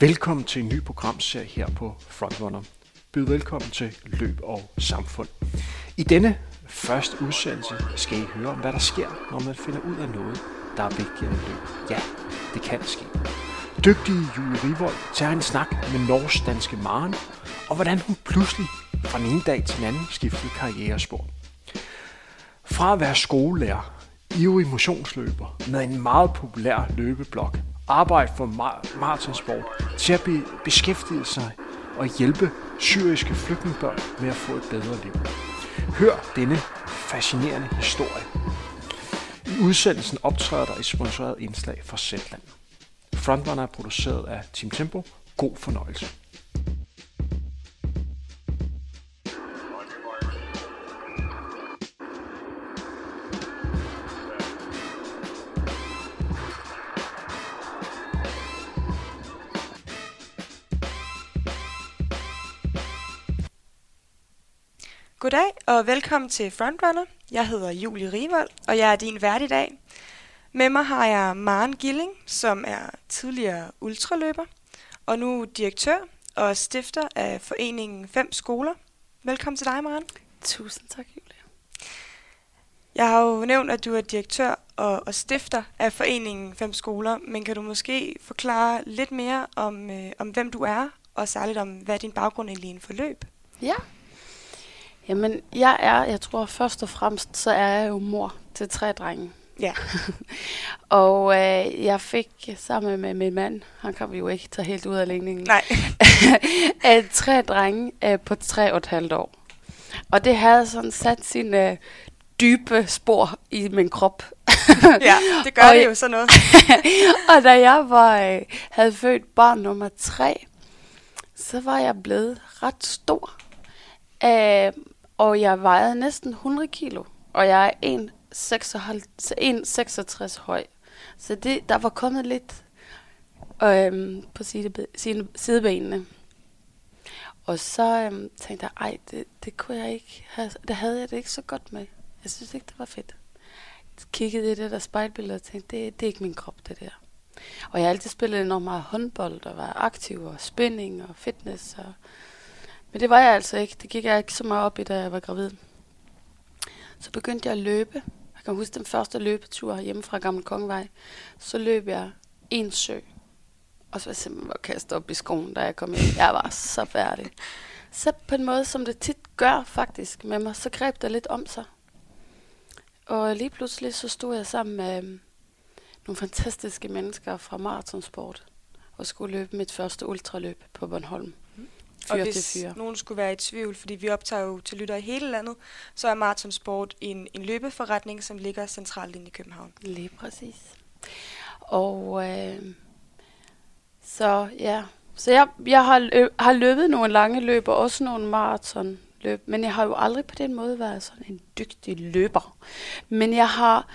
Velkommen til en ny programserie her på Frontrunner. Byd velkommen til Løb og Samfund. I denne første udsendelse skal I høre om, hvad der sker, når man finder ud af noget, der er vigtigere end løb. Ja, det kan ske. Dygtige Julie Rivold tager en snak med norsk danske Maren, og hvordan hun pludselig fra den ene dag til den anden skiftede karrierespor. Fra at være skolelærer, ivrig motionsløber med en meget populær løbeblok, arbejde for mar- maratonsport, til at be- beskæftige sig og hjælpe syriske flygtningebørn med at få et bedre liv. Hør denne fascinerende historie. I udsendelsen optræder der et sponsoreret indslag fra Zetland. Frontrunner er produceret af Team Tempo. God fornøjelse. Goddag og velkommen til Frontrunner. Jeg hedder Julie Rivold, og jeg er din vært i dag. Med mig har jeg Maren Gilling, som er tidligere ultraløber, og nu direktør og stifter af foreningen 5 Skoler. Velkommen til dig, Maren. Tusind tak, Julie. Jeg har jo nævnt, at du er direktør og, og stifter af foreningen 5 Skoler, men kan du måske forklare lidt mere om, øh, om hvem du er, og særligt om, hvad din baggrund egentlig er for løb? Ja. Jamen, jeg er, jeg tror først og fremmest, så er jeg jo mor til tre drenge. Ja. Og øh, jeg fik sammen med min mand, han kan vi jo ikke tage helt ud af ligningen, Nej. tre drenge øh, på tre og et halvt år. Og det havde sådan sat sine øh, dybe spor i min krop. ja, det gør Og det jo sådan noget. og da jeg var, øh, havde født barn nummer tre, så var jeg blevet ret stor. Øh, og jeg vejede næsten 100 kilo. Og jeg er 1,66 høj. Så det, der var kommet lidt øhm, på side, side, sidebenene. Og så øhm, tænkte jeg, ej, det, det kunne jeg ikke have, det havde jeg det ikke så godt med. Jeg synes ikke, det var fedt Jeg kiggede i det der spejlbillede og tænkte, det, det er ikke min krop, det der. Og jeg har altid spillet enormt meget håndbold og været aktiv og spænding og fitness. Og... Men det var jeg altså ikke. Det gik jeg ikke så meget op i, da jeg var gravid. Så begyndte jeg at løbe. Jeg kan huske den første løbetur hjemme fra Gamle Kongevej. Så løb jeg en sø. Og så var jeg simpelthen var kastet op i skoen, da jeg kom ind. Jeg var så færdig. Så på en måde, som det tit gør faktisk med mig, så greb der lidt om sig. Og lige pludselig så stod jeg sammen med øhm, nogle fantastiske mennesker fra maratonsport og skulle løbe mit første ultraløb på Bornholm. Og Fyr hvis til fyr. nogen skulle være i tvivl, fordi vi optager jo til lytter i hele landet, så er Marathon Sport en, en løbeforretning, som ligger centralt inde i København. Lige præcis. Og øh, så ja, så jeg, jeg har, løb, har løbet nogle lange løb og også nogle maratonløb, men jeg har jo aldrig på den måde været sådan en dygtig løber. Men jeg har,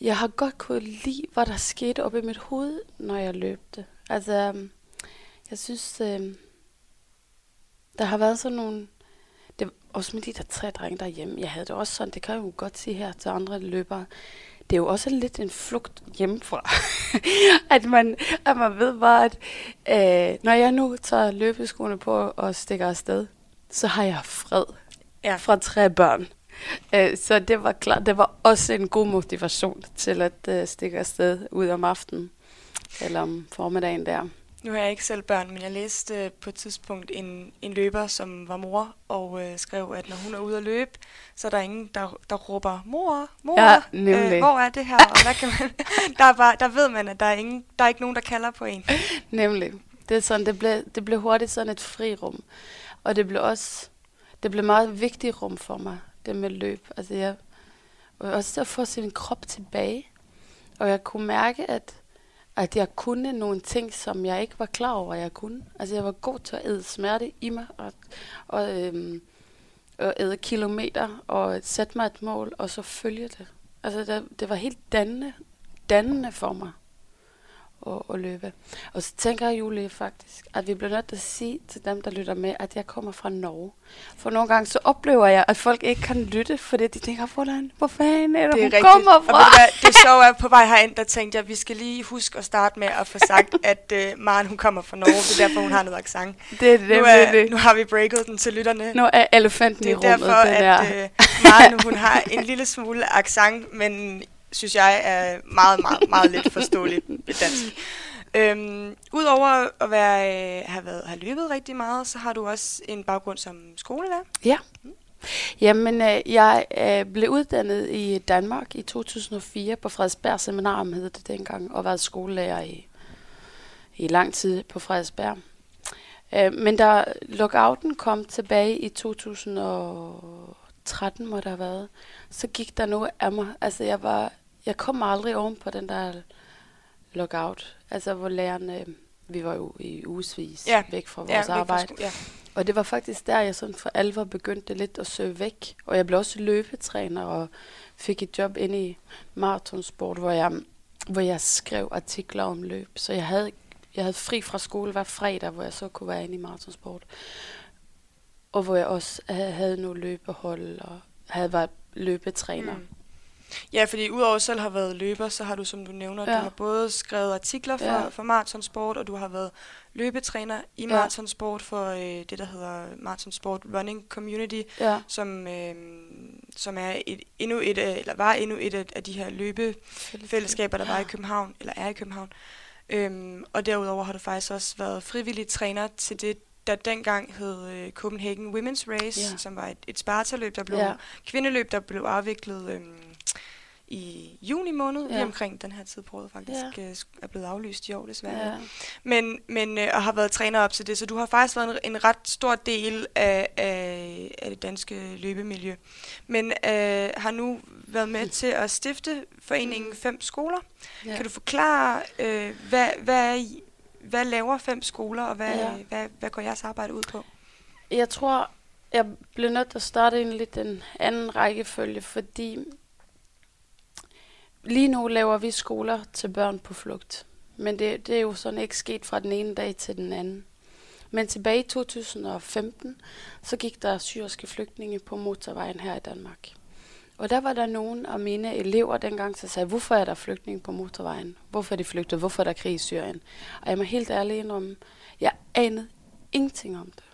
jeg har godt kunne lide, hvad der skete op i mit hoved, når jeg løbte. Altså, jeg synes, øh, der har været sådan nogle, det, også med de der tre drenge derhjemme, jeg havde det også sådan, det kan jeg jo godt sige her til andre løbere, det er jo også lidt en flugt hjemmefra. at, man, at man ved bare, at øh, når jeg nu tager løbeskoene på og stikker afsted, så har jeg fred Ja. fra tre børn. Øh, så det var klart, det var også en god motivation til at øh, stikke afsted ud om aftenen eller om formiddagen der. Nu har jeg ikke selv børn, men jeg læste øh, på et tidspunkt en, en løber, som var mor, og øh, skrev, at når hun er ude at løbe, så er der ingen, der, der råber, mor, mor, Ja, nemlig. hvor er det her? Og der, kan man, der, er bare, der ved man, at der er, ingen, der er ikke nogen, der kalder på en. Nemlig. Det, er sådan, det, blev, det blev hurtigt sådan et frirum. Og det blev også det blev meget vigtigt rum for mig, det med løb. Altså jeg, og også at få sin krop tilbage. Og jeg kunne mærke, at, at jeg kunne nogle ting, som jeg ikke var klar over, at jeg kunne. Altså jeg var god til at æde smerte i mig, og, og, øhm, og æde kilometer, og sætte mig et mål, og så følge det. Altså det, det var helt dannende, dannende for mig at, at løbe. Og så tænker jeg, Julie, faktisk, at vi bliver nødt til at sige til dem, der lytter med, at jeg kommer fra Norge. For nogle gange så oplever jeg, at folk ikke kan lytte, fordi de tænker, hvordan, hvor fanden er det, Det er hun rigtigt. kommer Og fra? du hvad, det så jeg på vej herind, der tænkte jeg, at vi skal lige huske at starte med at få sagt, at uh, Maren hun kommer fra Norge. Det er derfor, hun har noget accent. Det er det, Nu, er, nu har vi breaket den til lytterne. nu er elefanten Det i er rummet. derfor, den at er. øh, Maren hun har en lille smule accent, men synes jeg er meget, meget, meget lidt forståeligt dansk. Øhm, Udover at være, øh, have, været, have løbet rigtig meget, så har du også en baggrund som skolelærer. Ja. Jamen, øh, jeg øh, blev uddannet i Danmark i 2004 på Frederiksberg Seminarium, hed det dengang, og været skolelærer i, i lang tid på Frederiksberg. Øh, men da lockouten kom tilbage i 2013, må der have været, så gik der noget af mig. Altså, jeg, var, jeg kom aldrig oven på den der lockout. Altså, hvor lærerne, vi var jo i ugesvis Ja. væk fra vores fra arbejde. sko- Ja. Og det var faktisk der, jeg sådan for alvor begyndte lidt at søge væk. Og jeg blev også løbetræner og fik et job inde i maratonsport, hvor jeg, hvor jeg skrev artikler om løb. Så jeg havde, jeg havde fri fra skole hver fredag, hvor jeg så kunne være inde i maratonsport. Og hvor jeg også havde, havde nogle løbehold og havde været løbetræner. Mm. Ja, fordi udover selv have været løber, så har du, som du nævner, ja. Du har både skrevet artikler for, Ja. for maratonsport, og du har været løbetræner i Ja. maratonsport for øh, det, der hedder Maratonsport Running Community, Ja, som, øh, som er et, endnu et, af- eller var endnu et af, af de her løbefællesskaber, der var i København, eller er i København. Øhm, og derudover har du faktisk også været frivillig træner til det, der dengang hed øh, Copenhagen Women's Race, Ja. som var et, et spartaløb, der blev Ja. kvindeløb, der blev afviklet øhm, i juni måned, ja. Lige omkring den her tid på året faktisk, ja. er blevet aflyst i år desværre. ja. Men, men øh, og har været træner op til det, så du har faktisk været en, en ret stor del af, af, af det danske løbemiljø. Men øh, har nu været med til at stifte foreningen Fem Skoler. Ja. Kan du forklare, øh, hvad, hvad, er I- hvad laver Fem Skoler, og hvad, Ja. hvad, hvad går jeres arbejde ud på? Jeg tror, jeg blev nødt til at starte en lidt en anden rækkefølge, fordi lige nu laver vi skoler til børn på flugt. Men det, det er jo sådan ikke sket fra den ene dag til den anden. Men tilbage i 2015, så gik der syriske flygtninge på motorvejen her i Danmark. Og der var der nogle af mine elever dengang, der sagde, hvorfor er der flygtninge på motorvejen? Hvorfor er de flygtet? Hvorfor er der krig i Syrien? Og jeg må helt ærlig indrømme, jeg anede ingenting om det.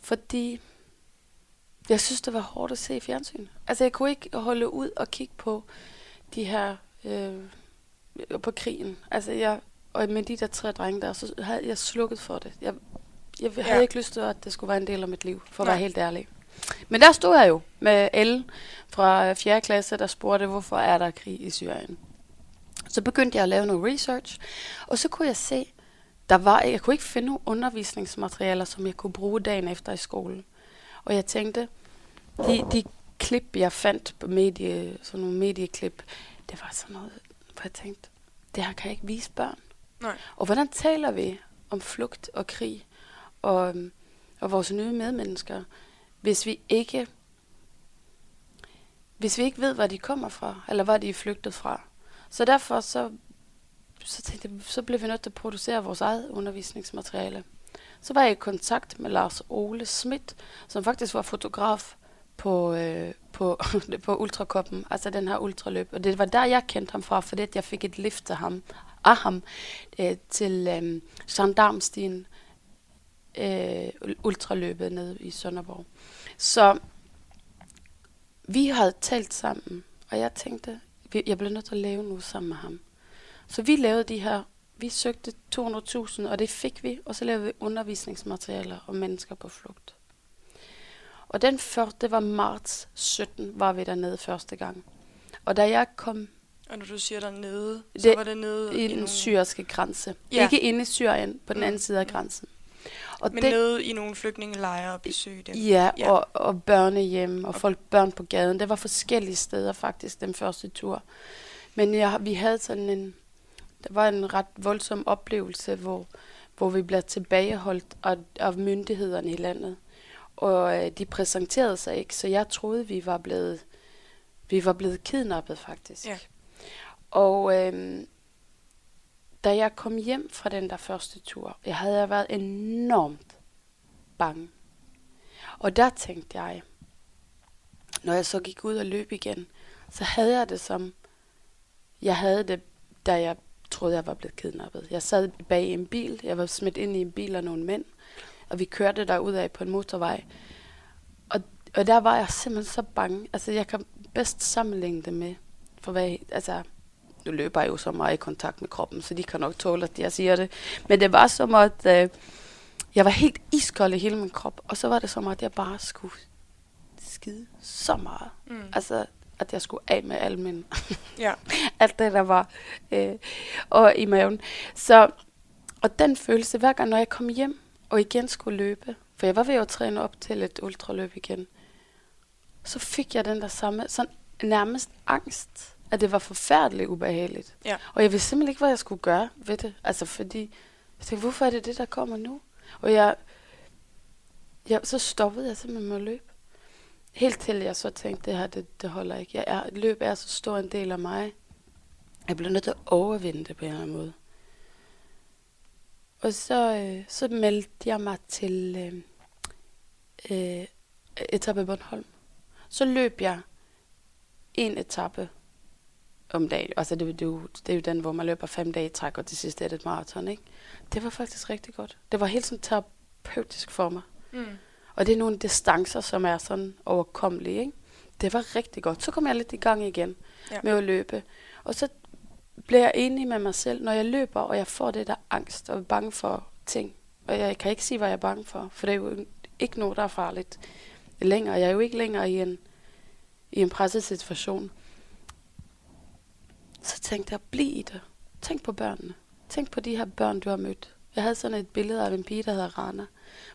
Fordi jeg synes, det var hårdt at se i fjernsyn. Altså, jeg kunne ikke holde ud og kigge på de her, øh, på krigen. Altså, jeg, og med de der tre drenge der, så havde jeg slukket for det. Jeg, jeg havde Ja. ikke lyst til, at det skulle være en del af mit liv, for at Nej. være helt ærlig. Men der stod jeg jo med Elle fra 4. klasse, der spurgte, hvorfor er der krig i Syrien. Så begyndte jeg at lave noget research, og så kunne jeg se, der var, jeg kunne ikke finde nogle undervisningsmaterialer, som jeg kunne bruge dagen efter i skolen. Og jeg tænkte, de, de klip, jeg fandt på medie, sådan nogle medieklip, det var sådan noget, hvor jeg tænkte, det her kan jeg ikke vise børn. Nej. Og hvordan taler vi om flugt og krig og, og vores nye medmennesker, hvis vi ikke hvis vi ikke ved, hvor de kommer fra, eller hvor de er flygtet fra. Så derfor så, så, tænkte jeg, så blev vi nødt til at producere vores eget undervisningsmateriale. Så var jeg i kontakt med Lars Ole Schmidt, som faktisk var fotograf på, øh, på, på Ultrakoppen, altså den her ultraløb. Og det var der, jeg kendte ham fra, fordi jeg fik et lift af ham, af ham øh, til øh, gendarmstien øh, ultraløbet nede i Sønderborg. Så vi havde talt sammen, og jeg tænkte, jeg blev nødt til at lave noget sammen med ham. Så vi lavede de her, vi søgte 200.000, og det fik vi, og så lavede vi undervisningsmaterialer om mennesker på flugt. Og den første, det var marts 17, var vi dernede første gang. Og da jeg kom Og når du siger dernede, så Det- var det nede i den nogle, syriske grænse, Ja. ikke inde i Syrien, på den Mm. anden side af grænsen. Og men nede i nogle flygtningelejre og besøge dem. Ja, Ja. Og, og børnehjem og folk børn på gaden. Det var forskellige steder faktisk den første tur. Men jeg, vi havde sådan en, der var en ret voldsom oplevelse, hvor, hvor vi blev tilbageholdt af, af myndighederne i landet. Og øh, de præsenterede sig ikke, så jeg troede, vi var blevet, vi var blevet kidnappet faktisk. Ja. Og øh, da jeg kom hjem fra den der første tur, jeg havde været enormt bange. Og der tænkte jeg, når jeg så gik ud og løb igen, så havde jeg det som, jeg havde det, da jeg troede, jeg var blevet kidnappet. Jeg sad bag en bil, jeg var smidt ind i en bil af nogle mænd, og vi kørte der ud af på en motorvej. Og, og der var jeg simpelthen så bange. Altså, jeg kan bedst sammenligne det med, for hvad, altså, nu løber jeg jo så meget i kontakt med kroppen, så de kan nok tåle, at jeg siger det. Men det var som at, øh, jeg var helt iskold i hele min krop, og så var det som at, jeg bare skulle skide så meget. Mm. Altså, at jeg skulle af med al min, Ja. alt det, der var øh, og i maven. Så, og den følelse, hver gang, når jeg kom hjem og igen skulle løbe, for jeg var ved at træne op til et ultraløb igen, så fik jeg den der samme, sådan nærmest angst, at det var forfærdeligt ubehageligt. Ja. Og jeg vidste simpelthen ikke, hvad jeg skulle gøre ved det. Altså fordi, jeg tænkte, hvorfor er det det, der kommer nu? Og jeg, jeg så stoppede jeg simpelthen med at løbe. Helt til jeg så tænkte, det her, det, det holder ikke. Jeg er, løb er så stor en del af mig. Jeg blev nødt til at overvinde det på en eller anden måde. Og så, øh, så meldte jeg mig til øh, øh, etape Bornholm. Så løb jeg en etape om dagen. Altså det, det, er jo, det er jo den, hvor man løber fem dage i træk, og til sidst er det et maraton, ikke? Det var faktisk rigtig godt. Det var helt sådan terapeutisk for mig. Mm. Og det er nogle distancer, som er sådan overkommelige, ikke? Det var rigtig godt. Så kom jeg lidt i gang igen Ja. ja. med at løbe. Og så bliver jeg enig med mig selv, når jeg løber, og jeg får det der angst og er bange for ting. Og jeg kan ikke sige, hvad jeg er bange for, for det er jo ikke noget, der er farligt længere. Jeg er jo ikke længere i en, i en presset situation. Så tænkte jeg, bliv i det. Tænk på børnene. Tænk på de her børn, du har mødt. Jeg havde sådan et billede af en pige, der hedder Rana.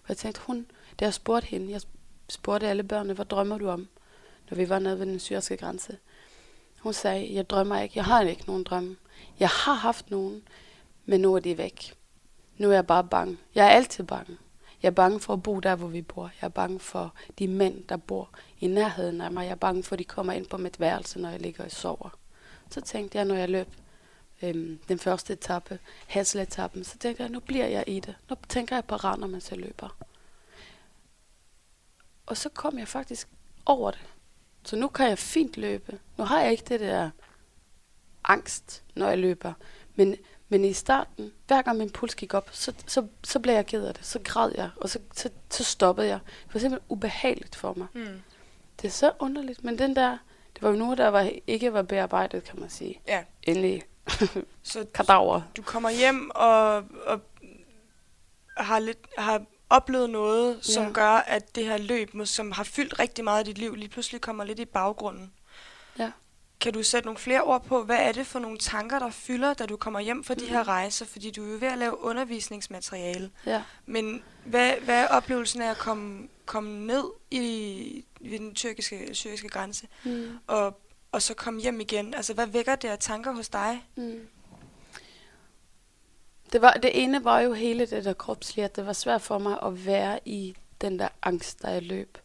Hvor jeg tænkte, hun, da jeg spurgte hende, jeg spurgte alle børnene, hvad drømmer du om, når vi var nede ved den syriske grænse. Hun sagde, jeg drømmer ikke, jeg har ikke nogen drømme. Jeg har haft nogen, men nu er de væk. Nu er jeg bare bange. Jeg er altid bange. Jeg er bange for at bo der, hvor vi bor. Jeg er bange for de mænd, der bor i nærheden af mig. Jeg er bange for, at de kommer ind på mit værelse, når jeg ligger og sover. Så tænkte jeg, når jeg løb øhm, den første etape, Hassel-etappen, så tænkte jeg, nu bliver jeg i det. Nu tænker jeg på Randers, mens jeg løber. Og så kom jeg faktisk over det. Så nu kan jeg fint løbe. Nu har jeg ikke det der angst, når jeg løber. Men, men i starten, hver gang min puls gik op, så, så, så blev jeg ked af det. Så græd jeg, og så, så, så stoppede jeg. Det var simpelthen ubehageligt for mig. Mm. Det er så underligt, men den der, jo noget, der var, ikke var bearbejdet, kan man sige. Ja. Endelig Så kadaver. du kommer hjem og, og har, lidt, har oplevet noget, som Ja. gør, at det her løb, som har fyldt rigtig meget i dit liv, lige pludselig kommer lidt i baggrunden. Ja. Kan du sætte nogle flere ord på, hvad er det for nogle tanker, der fylder, da du kommer hjem fra de her rejser? Fordi du er jo ved at lave undervisningsmateriale. Ja. Men hvad, hvad er oplevelsen af at komme, komme ned i, ved den tyrkiske, syriske grænse, Mm. og, og så komme hjem igen? Altså, hvad vækker det af tanker hos dig? Mm. Det, var, det ene var jo hele det der kropslige, at det var svært for mig at være i den der angst, der jeg løb.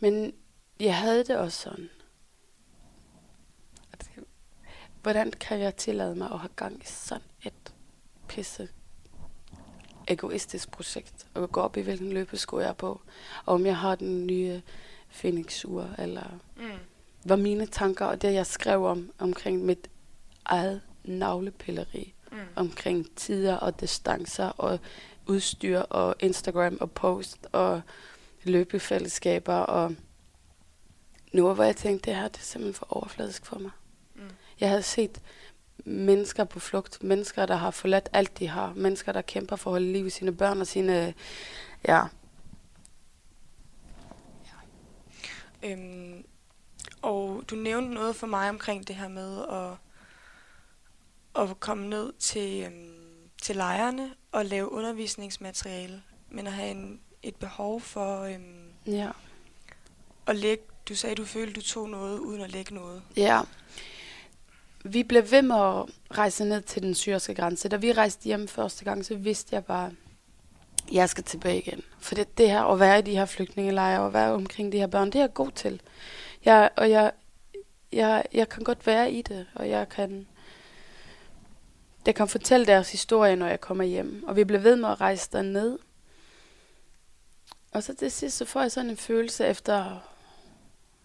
Men jeg havde det også sådan. Hvordan kan jeg tillade mig at have gang i sådan et pisse egoistisk projekt, og gå op i, hvilken løbesko jeg er på, og om jeg har den nye Phoenix-ur, eller Mm. var mine tanker, og det jeg skrev om, omkring mit eget navlepilleri, Mm. omkring tider og distancer, og udstyr, og Instagram og post, og løbefællesskaber, og nu hvor jeg tænkte, det her det er simpelthen for overfladisk for mig. Mm. Jeg havde set mennesker på flugt, mennesker, der har forladt alt, de har, mennesker, der kæmper for at holde liv i sine børn og sine, ja, Øhm, og du nævnte noget for mig omkring det her med at, at komme ned til, øhm, til lejrene og lave undervisningsmateriale, men at have en, et behov for øhm, ja, at lægge, du sagde, du følte, du tog noget uden at lægge noget. Ja. Vi blev ved med at rejse ned til den syriske grænse. Da vi rejste hjem første gang, så vidste jeg bare, at jeg skal tilbage igen. For det, det her at være i de her flygtningelejre og være omkring de her børn, det er jeg god til. Jeg, og jeg, jeg, jeg kan godt være i det, og jeg kan... der kan fortælle deres historie, når jeg kommer hjem. Og vi blev ved med at rejse derned. Og så til sidst, så får jeg sådan en følelse efter,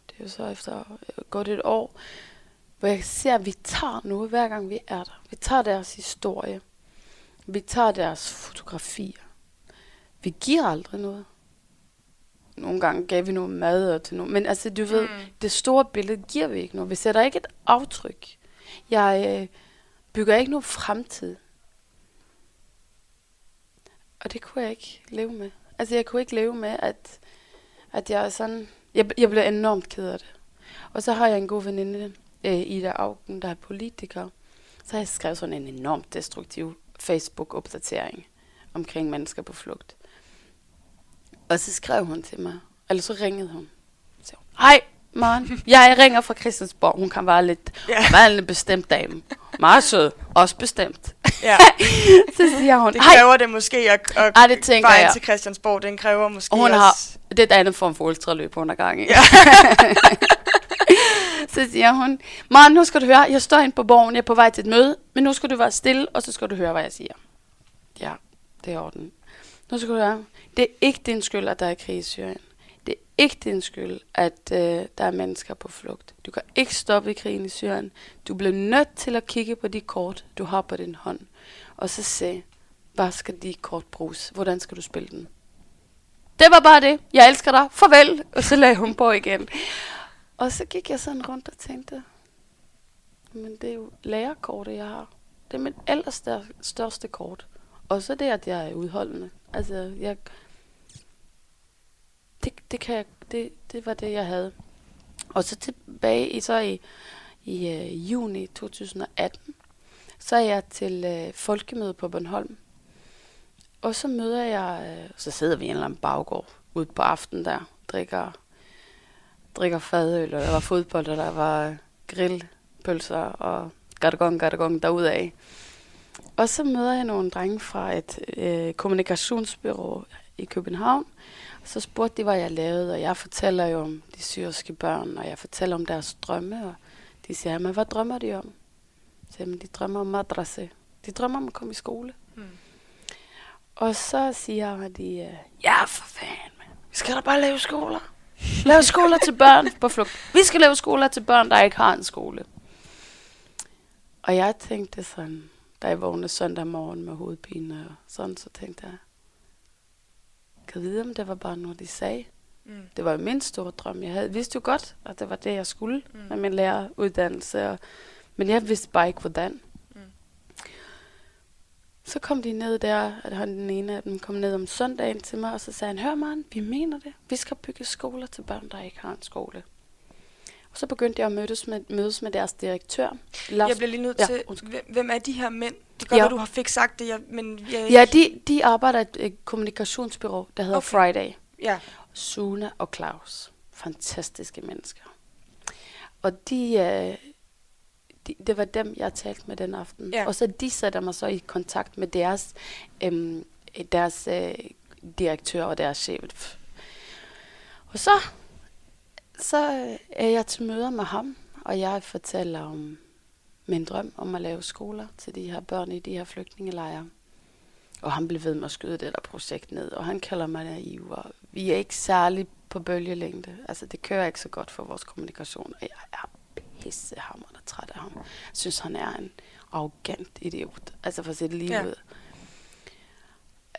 det er jo så efter godt et år, hvor jeg ser, at vi tager noget, hver gang vi er der. Vi tager deres historie. Vi tager deres fotografier. Vi giver aldrig noget. Nogle gange gav vi noget mad til nogen. Men altså, du ved, Mm. det store billede giver vi ikke noget. Vi sætter ikke et aftryk. Jeg øh, bygger ikke noget fremtid. Og det kunne jeg ikke leve med. Altså, jeg kunne ikke leve med, at, at jeg er sådan... Jeg, jeg blev enormt ked af det. Og så har jeg en god veninde, øh, Ida Augen, der er politiker. Så har jeg skrevet sådan en enormt destruktiv Facebook-opdatering omkring mennesker på flugt. Og så skrev hun til mig, eller så ringede hun. Så, Hej, Maren. Jeg ringer fra Christiansborg. Hun kan være lidt, Ja. være en bestemt dame. Meget sød. Også bestemt. Ja, Så siger hun, det hej. kræver det måske at, at Ej, det tænker vejen jeg. til Christiansborg, den kræver måske Og hun også... har, det er et andet form for ultraløb, hun er gang i. Ja. så siger hun, Maren, nu skal du høre, jeg står inde på borgen, jeg er på vej til et møde, men nu skal du være stille, og så skal du høre, hvad jeg siger. Ja, det er orden. Nu skal du høre, det er ikke din skyld, at der er krig i Syrien. Det er ikke din skyld, at øh, der er mennesker på flugt. Du kan ikke stoppe krigen i Syrien. Du bliver nødt til at kigge på de kort, du har på din hånd, og så se, hvad skal de kort bruges? Hvordan skal du spille den? Det var bare det. Jeg elsker dig. Farvel. Og så lagde hun på igen. Og så gik jeg sådan rundt og tænkte, men det er jo lærerkortet, jeg har. Det er mit allerstørste kort. Og så det, at jeg er udholdende. Altså, jeg... Det, det, kan jeg, det, det var det, jeg havde. Og så tilbage i, så i, i øh, juni 2018, så er jeg til øh, folkemøde på Bornholm. Og så møder jeg, øh, så sidder vi i en eller anden baggård ude på aftenen der, drikker, drikker fadøl, og der var fodbold, og der var grillpølser og gatagong, gatagong derudaf. Og så møder jeg nogle drenge fra et øh, kommunikationsbyrå i København. Så spurgte de, hvad jeg lavede, og jeg fortæller jo om de syriske børn, og jeg fortæller om deres drømme, og de siger, men hvad drømmer de om? Så siger, jeg, de drømmer om madrasse. De drømmer om at komme i skole. Mm. Og så siger de, øh, ja for fanden, man. vi skal da bare lave skoler. Lave skoler til børn på flugt. Vi skal lave skoler til børn, der ikke har en skole. Og jeg tænkte sådan, da jeg vågnede søndag morgen med hovedpine og sådan, så tænkte jeg, kan vide, om det var bare noget, de sagde. Mm. Det var jo min store drøm. Jeg havde, vidste jo godt, at det var det, jeg skulle mm. med min læreruddannelse. Og, men jeg vidste bare ikke, hvordan. Så kom de ned der, at han den ene af dem kom ned om søndagen til mig, og så sagde han, hør man, vi mener det. Vi skal bygge skoler til børn, der ikke har en skole. Og så begyndte jeg at mødes med, mødes med deres direktør. Lars, Jeg bliver lige nødt Ja, til, undskyld. hvem- er de her mænd? Det kan godt Ja. være, du har fik sagt det, jeg, men jeg, Ja, de, de arbejder i et, et kommunikationsbyrå, der hedder Okay. Friday. ja. Sune og Claus. Fantastiske mennesker. Og de, øh, de, det var dem, jeg talte med den aften. Ja. Og så de sætter mig så i kontakt med deres, øhm, deres øh, direktør og deres chef. Og så, så øh, er jeg til møder med ham, og jeg fortæller om min drøm om at lave skoler til de her børn i de her flygtningelejre. Og han blev ved med at skyde det der projekt ned, og han kalder mig naiv, og vi er ikke særlig på bølgelængde. Altså, det kører ikke så godt for vores kommunikation, og jeg er pissehammerende træt af ham. Jeg synes, han er en arrogant idiot, altså for sit liv Ja. ja. ud.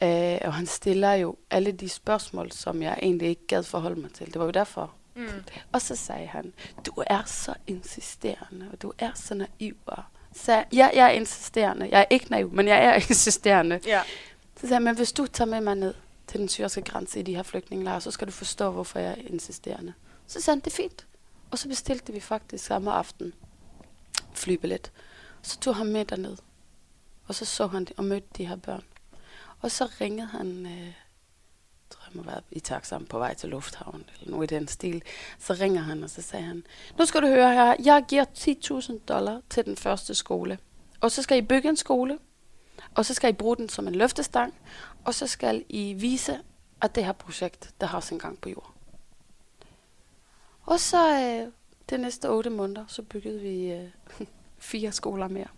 Øh, og han stiller jo alle de spørgsmål, som jeg egentlig ikke gad forholde mig til. Det var jo derfor. Mm. Og så sagde han, du er så insisterende, og du er så naiv. Og Så jeg, ja, jeg er insisterende. Jeg er ikke naiv, men jeg er insisterende. Ja. Så sagde jeg, men hvis du tager med mig ned til den syriske grænse i de her flygtningelejre, så skal du forstå, hvorfor jeg er insisterende. Så sagde han, det er fint. Og så bestilte vi faktisk samme aften flybillet. Så tog han med derned. Og så så han og mødte de her børn. Og så ringede han, øh, tror jeg må være i taxaen på vej til lufthavnen, eller noget i den stil. Så ringer han, og så sagde han, nu skal du høre her, jeg giver 10.000 dollar til den første skole. Og så skal I bygge en skole, og så skal I bruge den som en løftestang, og så skal I vise, at det her projekt, der har sin gang på jord. Og så øh, de næste otte måneder, så byggede vi øh, fire skoler mere.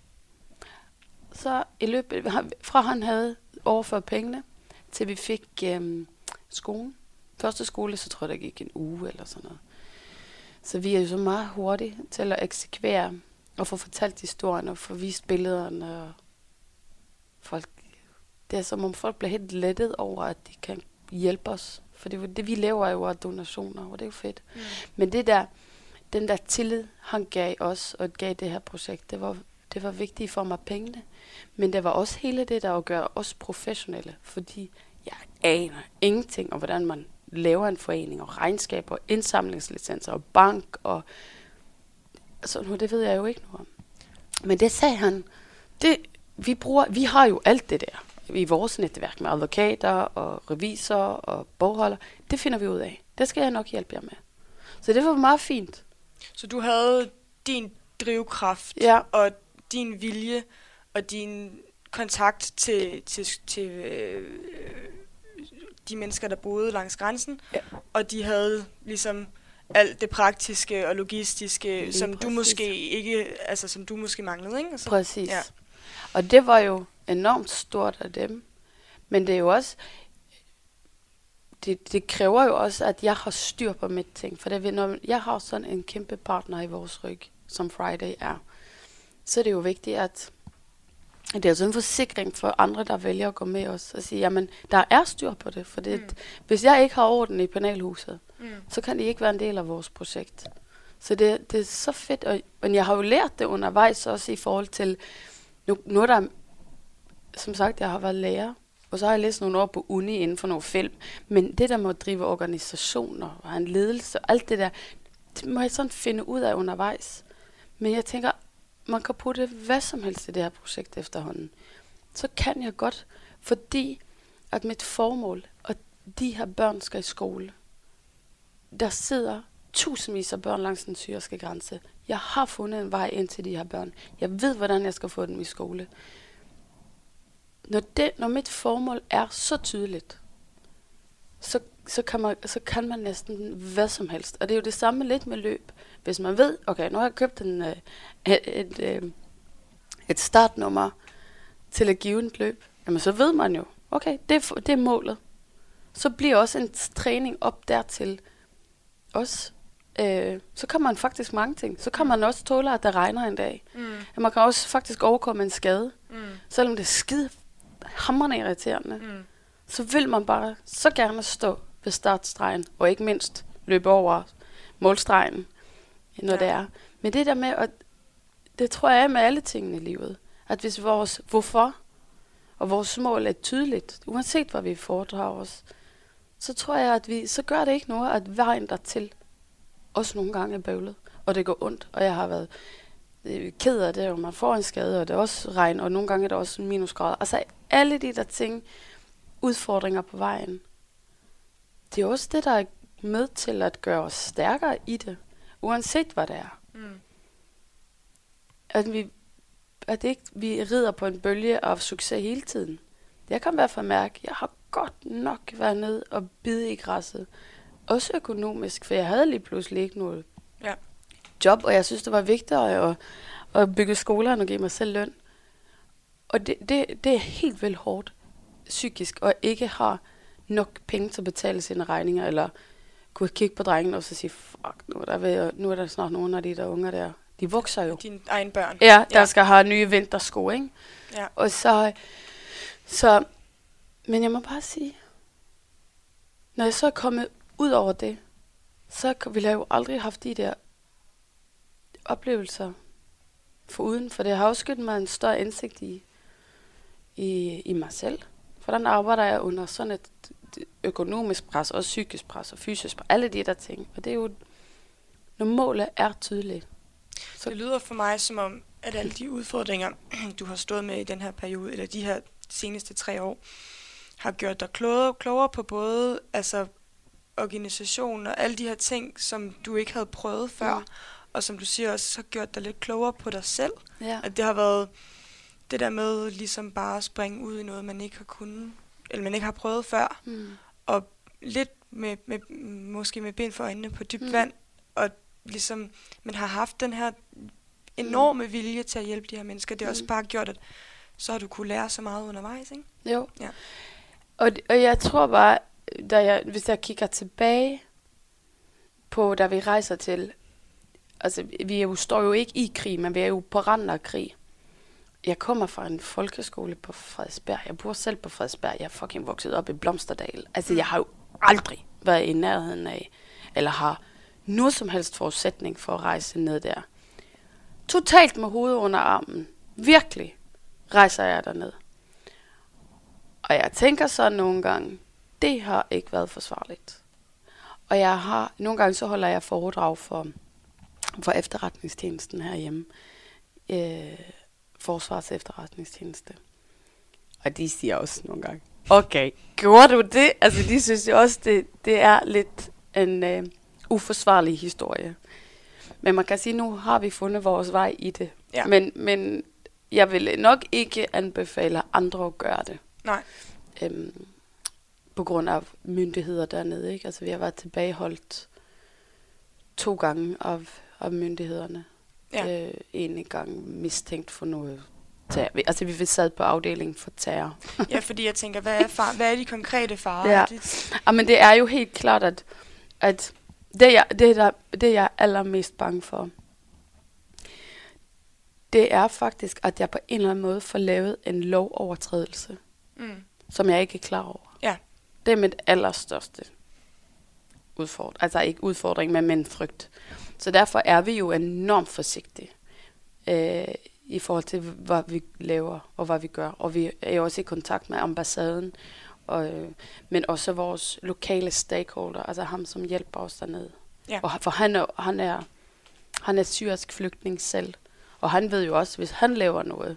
så i løbet, fra han havde overført pengene, til vi fik øh, skolen. Første skole, så tror jeg, der gik en uge eller sådan noget. Så vi er jo så meget hurtige til at eksekvere og få fortalt historien og få vist billederne. Og folk, det er som om folk bliver helt lettet over, at de kan hjælpe os. For det, det vi laver jo af donationer, og det er jo fedt. Mm. Men det der, den der tillid, han gav os og gav det her projekt, det var, det var vigtigt for mig pengene. Men det var også hele det, der gør os professionelle. Fordi jeg aner ingenting om, hvordan man laver en forening, og regnskaber, indsamlingslicenser, og bank, og så nu, det ved jeg jo ikke noget om. Men det sagde han, det, vi, bruger, vi har jo alt det der i vores netværk med advokater og revisorer og bogholder. Det finder vi ud af. Det skal jeg nok hjælpe jer med. Så det var meget fint. Så du havde din drivkraft Ja. og din vilje og din kontakt til, til, til øh, de mennesker, der boede langs grænsen, Ja. og de havde ligesom alt det praktiske og logistiske, Lige som du præcis. måske ikke, altså som du måske manglede, ikke? Altså, Præcis. Ja. Og det var jo enormt stort af dem. Men det er jo også, det, det kræver jo også, at jeg har styr på mit ting. For det, når jeg har sådan en kæmpe partner i vores ryg, som Friday er, så er det jo vigtigt, at det er sådan en forsikring for andre, der vælger at gå med os, og sige, jamen, der er styr på det. For det, Mm. hvis jeg ikke har orden i panelhuset, Mm. så kan det ikke være en del af vores projekt. Så det, det er så fedt, og, men jeg har jo lært det undervejs også i forhold til, nu, nu er der, som sagt, jeg har været lærer, og så har jeg læst nogle år på uni inden for nogle film, men det der med at drive organisationer og have en ledelse og alt det der, det må jeg sådan finde ud af undervejs. Men jeg tænker, man kan putte hvad som helst i det her projekt efterhånden. Så kan jeg godt, fordi at mit formål, at de her børn skal i skole, der sidder tusindvis af børn langs den syriske grænse. Jeg har fundet en vej ind til de her børn. Jeg ved, hvordan jeg skal få dem i skole. Når, det, når mit formål er så tydeligt, så, så, kan man, så kan man næsten hvad som helst. Og det er jo det samme lidt med løb. Hvis man ved, okay, nu har jeg købt en, øh, et, et, øh, et startnummer til at give et løb, jamen så ved man jo, okay, det er, det er målet. Så bliver også en træning op dertil også. Øh, så kan man faktisk mange ting. Så kan man også tåle, at der regner en dag. Mm. Man kan også faktisk overkomme en skade. Mm. Selvom det er skide hammerende irriterende, Mm. så vil man bare så gerne stå ved startstregen, og ikke mindst løbe over målstregen, når Ja. det er. Men det der med, at det tror jeg er med alle tingene i livet, at hvis vores hvorfor og vores mål er tydeligt, uanset hvad vi foredrager os, så tror jeg, at vi, så gør det ikke noget, at vejen dertil også nogle gange er bøvlet, og det går ondt, og jeg har været øh, ked af det, og man får en skade, og det er også regn, og nogle gange er det også minusgrader. Altså alle de der ting, udfordringer på vejen, det er også det, der er med til at gøre os stærkere i det, uanset hvad det er. Mm. At vi, at ikke vi rider på en bølge af succes hele tiden. Jeg kan i hvert fald mærke, at jeg har godt nok været ned og bide i græsset. Også økonomisk, for jeg havde lige pludselig ikke noget Ja. job, og jeg synes, det var vigtigere at, at bygge skoler, end at give mig selv løn. Og det, det, det er helt vildt hårdt psykisk, og ikke har nok penge til at betale sine regninger, eller kunne kigge på drengene og så sige, fuck, nu er der, ved, nu er der snart nogle af de der unger der. De vokser jo. Dine egne børn. Ja, der ja. skal have nye vintersko, ikke? Ja. Og så, så, men jeg må bare sige, når jeg så er kommet ud over det, så ville jeg jo aldrig have haft de der oplevelser for uden, for det har også givet mig en større indsigt i, i, i mig selv. Hvordan arbejder jeg under sådan et økonomisk pres, og psykisk pres, og fysisk pres, alle de der ting. Og det er jo, når målet er tydeligt. Så det lyder for mig som om, at alle de udfordringer, du har stået med i den her periode, eller de her seneste tre år, har gjort dig klogere, klogere på både altså, organisation og alle de her ting, som du ikke havde prøvet før, mm. Og som du siger også har gjort dig lidt klogere på dig selv. Ja. At det har været det der med ligesom bare at springe ud i noget, man ikke har kunnet, eller man ikke har prøvet før, Mm. og lidt med, med måske med ben for øjnene på dybt mm. Mm. vand, og ligesom man har haft den her enorme vilje til at hjælpe de her mennesker. Det har også Mm. bare gjort, at så har du kunne lære så meget undervejs, ikke? Jo. Ja. Og, og jeg tror bare, da jeg, hvis jeg kigger tilbage på, da vi rejser til, altså vi er jo, står jo ikke i krig, men vi er jo på randen af krig. Jeg kommer fra en folkeskole på Frederiksberg. Jeg bor selv på Frederiksberg. Jeg er fucking vokset op i Blomsterdal. Altså, jeg har jo aldrig været i nærheden af, eller har noget som helst forudsætning for at rejse ned der. Totalt med hovedet under armen. Virkelig rejser jeg derned. Og jeg tænker så nogle gange, det har ikke været forsvarligt. Og jeg har, nogle gange så holder jeg foredrag for, for efterretningstjenesten herhjemme. Øh, Forsvars efterretningstjeneste. Og de siger også nogle gange, okay, gjorde du det? Altså de synes jo også, det, det er lidt en øh, uforsvarlig historie. Men man kan sige, nu har vi fundet vores vej i det. Ja. Men, men jeg vil nok ikke anbefale andre at gøre det. Nej. Øhm, på grund af myndigheder dernede. Ikke? Altså vi har været tilbageholdt to gange af, af myndighederne. Ja. Øh, en gang mistænkt for noget terror. Altså vi sad på afdelingen for terror. ja, fordi jeg tænker, hvad er, far, hvad er de konkrete farer? Ja. Det, Ja, men det er jo helt klart, at, at det, jeg, det, der, det, jeg er allermest bange for, det er faktisk, at jeg på en eller anden måde får lavet en lovovertrædelse, mm. som jeg ikke er klar over. Ja. Det er mit allerstørste udfordring. Altså ikke udfordring, men min frygt. Så derfor er vi jo enormt forsigtige øh, i forhold til, hvad vi laver og hvad vi gør. Og vi er jo også i kontakt med ambassaden, og, øh, men også vores lokale stakeholder, altså ham, som hjælper os dernede. Ja. Og, for han er, han er, han er syrisk flygtning selv, og han ved jo også, hvis han laver noget,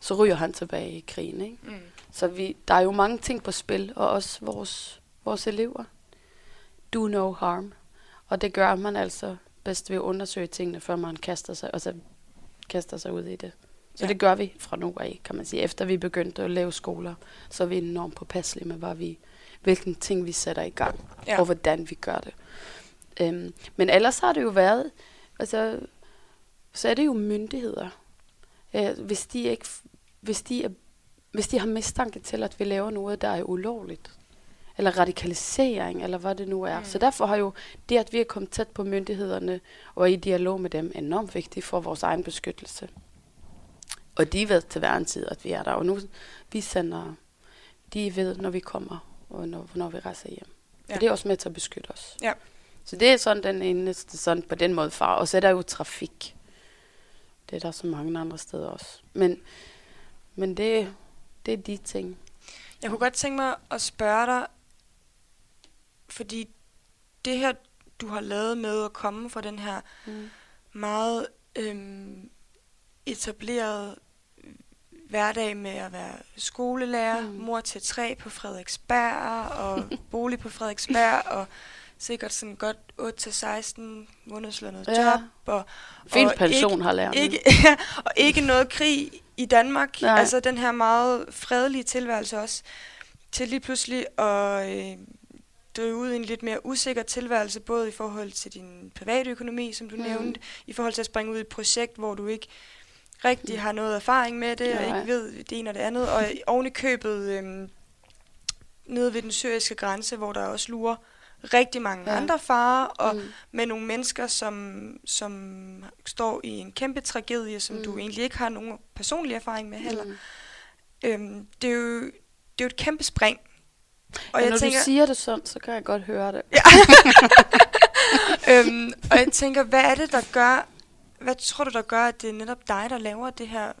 så ryger han tilbage i krigen. Ikke? Mm. Så vi, der er jo mange ting på spil, og også vores, vores elever. Do no harm. Og det gør man altså bedst ved at undersøge tingene, før man kaster sig, altså kaster sig ud i det. Så Ja. det gør vi fra nu af, kan man sige. Efter vi begyndte at lave skoler, så er vi enormt påpasselige med, hvad vi, hvilken ting vi sætter i gang, ja. og hvordan vi gør det. Øhm, men ellers har det jo været, altså, så er det jo myndigheder. Øh, hvis de ikke, hvis de er hvis de har mistanke til, at vi laver noget, der er ulovligt, eller radikalisering, eller hvad det nu er. Mm. Så derfor har jo det, at vi er kommet tæt på myndighederne og i dialog med dem, enormt vigtigt for vores egen beskyttelse. Og de ved til hver en tid, at vi er der. Og nu vi sender, de ved, når vi kommer, og når, når vi rejser hjem. Ja. Og det er også med til at beskytte os. Ja. Så det er sådan den eneste, sådan på den måde far. Og så er der jo trafik. Det er der så mange andre steder også. Men, men det, det er de ting. Jeg kunne godt tænke mig at spørge dig, fordi det her, du har lavet med at komme fra den her Mm. meget øhm, etableret hverdag med at være skolelærer, mm. Mor til tre på Frederiksberg, og bolig på Frederiksberg, og sikkert sådan godt 8-16 månedslønnet Ja. job, og, Fin og pension har lært. ikke, og ikke noget krig i Danmark. Nej. Altså den her meget fredelige tilværelse også. Til lige pludselig at øh, drive ud i en lidt mere usikker tilværelse, både i forhold til din private økonomi, som du mm. Mm. nævnte, i forhold til at springe ud i et projekt, hvor du ikke rigtig har noget erfaring med det, og Nej. ikke ved det ene og det andet, og oven i købet øh, nede ved den syriske grænse, hvor der også lurer rigtig mange ja. Ja. andre farer, og Mm. med nogle mennesker, som, som står i en kæmpe tragedie, som mm. du Mm. egentlig ikke har nogen personlig erfaring med heller. Mm. Mm. Øhm, det, er jo, det er jo et kæmpe spring. Og Og jeg når tænker, du siger det sådan, så kan jeg godt høre det. øhm, og jeg tænker, hvad er det, der gør, hvad tror du, der gør, at det er netop dig, der laver det her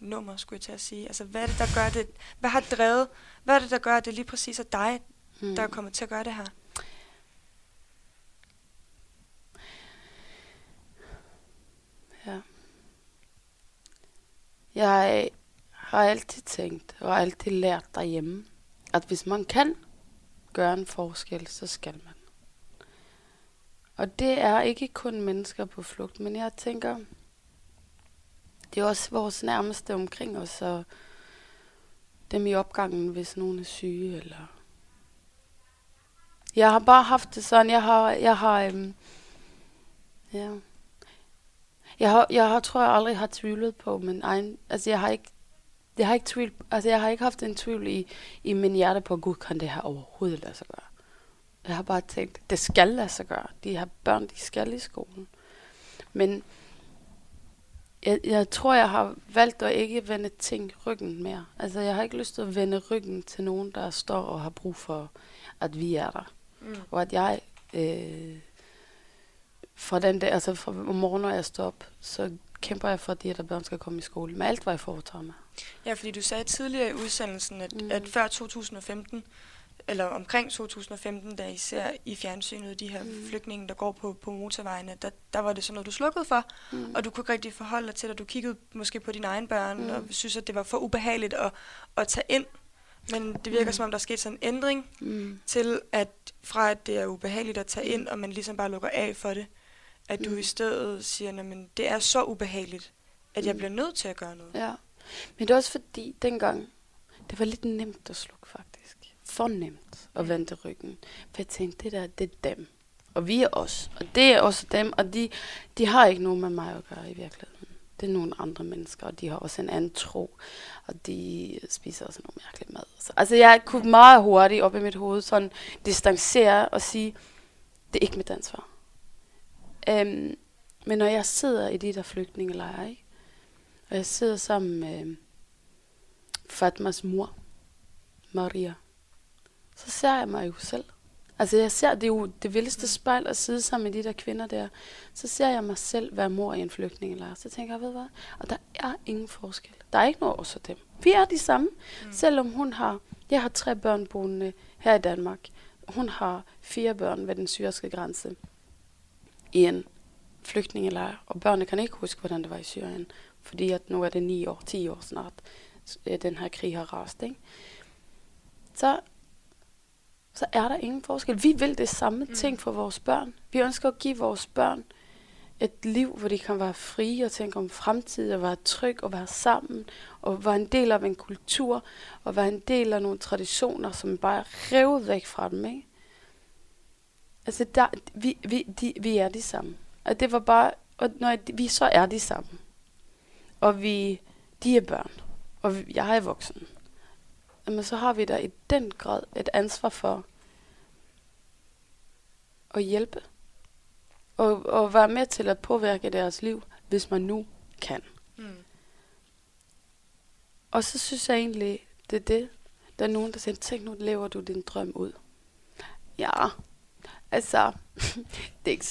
nummer, skulle jeg til at sige? Altså, hvad er det, der gør det, hvad har drevet, hvad er det, der gør, at det lige præcis er dig, Mm. der er kommet til at gøre det her? Ja. Jeg har altid tænkt, og altid lært derhjemme, at hvis man kan gøre en forskel, så skal man. Og det er ikke kun mennesker på flugt, men jeg tænker, det er også vores nærmeste omkring os, og dem i opgangen, hvis nogen er syge, eller... Jeg har bare haft det sådan, jeg har, jeg har, øhm, ja, jeg har, jeg har, tror jeg aldrig har tvivlet på min egen, altså jeg har ikke jeg har ikke, tvivl, altså jeg har ikke haft en tvivl i, i min hjerte på, Gud, kan det her overhovedet lade sig gøre? Jeg har bare tænkt, det skal lade sig gøre. De her børn, de skal i skolen. Men jeg, jeg tror, jeg har valgt at ikke vende ting ryggen mere. Altså, jeg har ikke lyst til at vende ryggen til nogen, der står og har brug for, at vi er der. Mm. Og at jeg, øh, fra den dag, altså fra om morgenen, når jeg står op, så kæmper jeg for, at de her børn skal komme i skole. Med alt, hvad jeg foretager mig. Ja, fordi du sagde tidligere i udsendelsen, at, mm. Mm. at før 2015, eller omkring 2015, da I ser i fjernsynet de her mm. Mm. flygtninge, der går på, på motorvejene, der, der var det sådan noget, du slukkede for, Mm. og du kunne ikke rigtig forholde dig til det. Du kiggede måske på dine egne børn, mm. Mm. og synes, at det var for ubehageligt at, at tage ind. Men det virker mm. Mm. som om, der er sket sådan en ændring Mm. til, at fra at det er ubehageligt at tage ind, og man ligesom bare lukker af for det, at du Mm. i stedet siger, at det er så ubehageligt, at jeg Mm. bliver nødt til at gøre noget. Ja. Men det er også fordi, dengang, det var lidt nemt at slukke faktisk. For nemt at vende ryggen. For jeg tænkte, det der, det er dem. Og vi er os. Og det er også dem. Og de, de har ikke noget med mig at gøre i virkeligheden. Det er nogle andre mennesker, og de har også en anden tro. Og de spiser også noget mærkeligt mad. Så, altså jeg kunne meget hurtigt op i mit hoved sådan distancere og sige, det er ikke mit ansvar. Um, men når jeg sidder i de der flygtningelejre, ikke? Og jeg sidder sammen med Fatmas mor, Maria, så ser jeg mig jo selv. Altså jeg ser, det er jo det vildeste spejl at sidde sammen med de der kvinder der. Så ser jeg mig selv være mor i en flygtningelejr. Så tænker jeg, ved hvad? Og der er ingen forskel. Der er ikke noget også dem. Vi er de samme. Mm. Selvom hun har, jeg har tre børn boende her i Danmark. Hun har fire børn ved den syriske grænse i en flygtningelejr. Og børnene kan ikke huske, hvordan det var i Syrien. Fordi at nu er det ni år, 10 år snart, øh, den her krig har rast. Ikke? Så, så er der ingen forskel. Vi vil det samme mm. ting for vores børn. Vi ønsker at give vores børn et liv, hvor de kan være frie og tænke om fremtid og være tryg og være sammen og være en del af en kultur og være en del af nogle traditioner, som bare er revet væk fra dem. Ikke? Altså, der, vi, vi, de, vi er de samme. Og det var bare, og når vi så er de samme. Og vi, de er børn. Og vi, jeg er voksen. Jamen, så har vi da i den grad et ansvar for at hjælpe. Og, og være med til at påvirke deres liv, hvis man nu kan. Mm. Og så synes jeg egentlig, det er det. Der er nogen, der siger, tænk nu lever du din drøm ud. Ja, altså, det er ikke,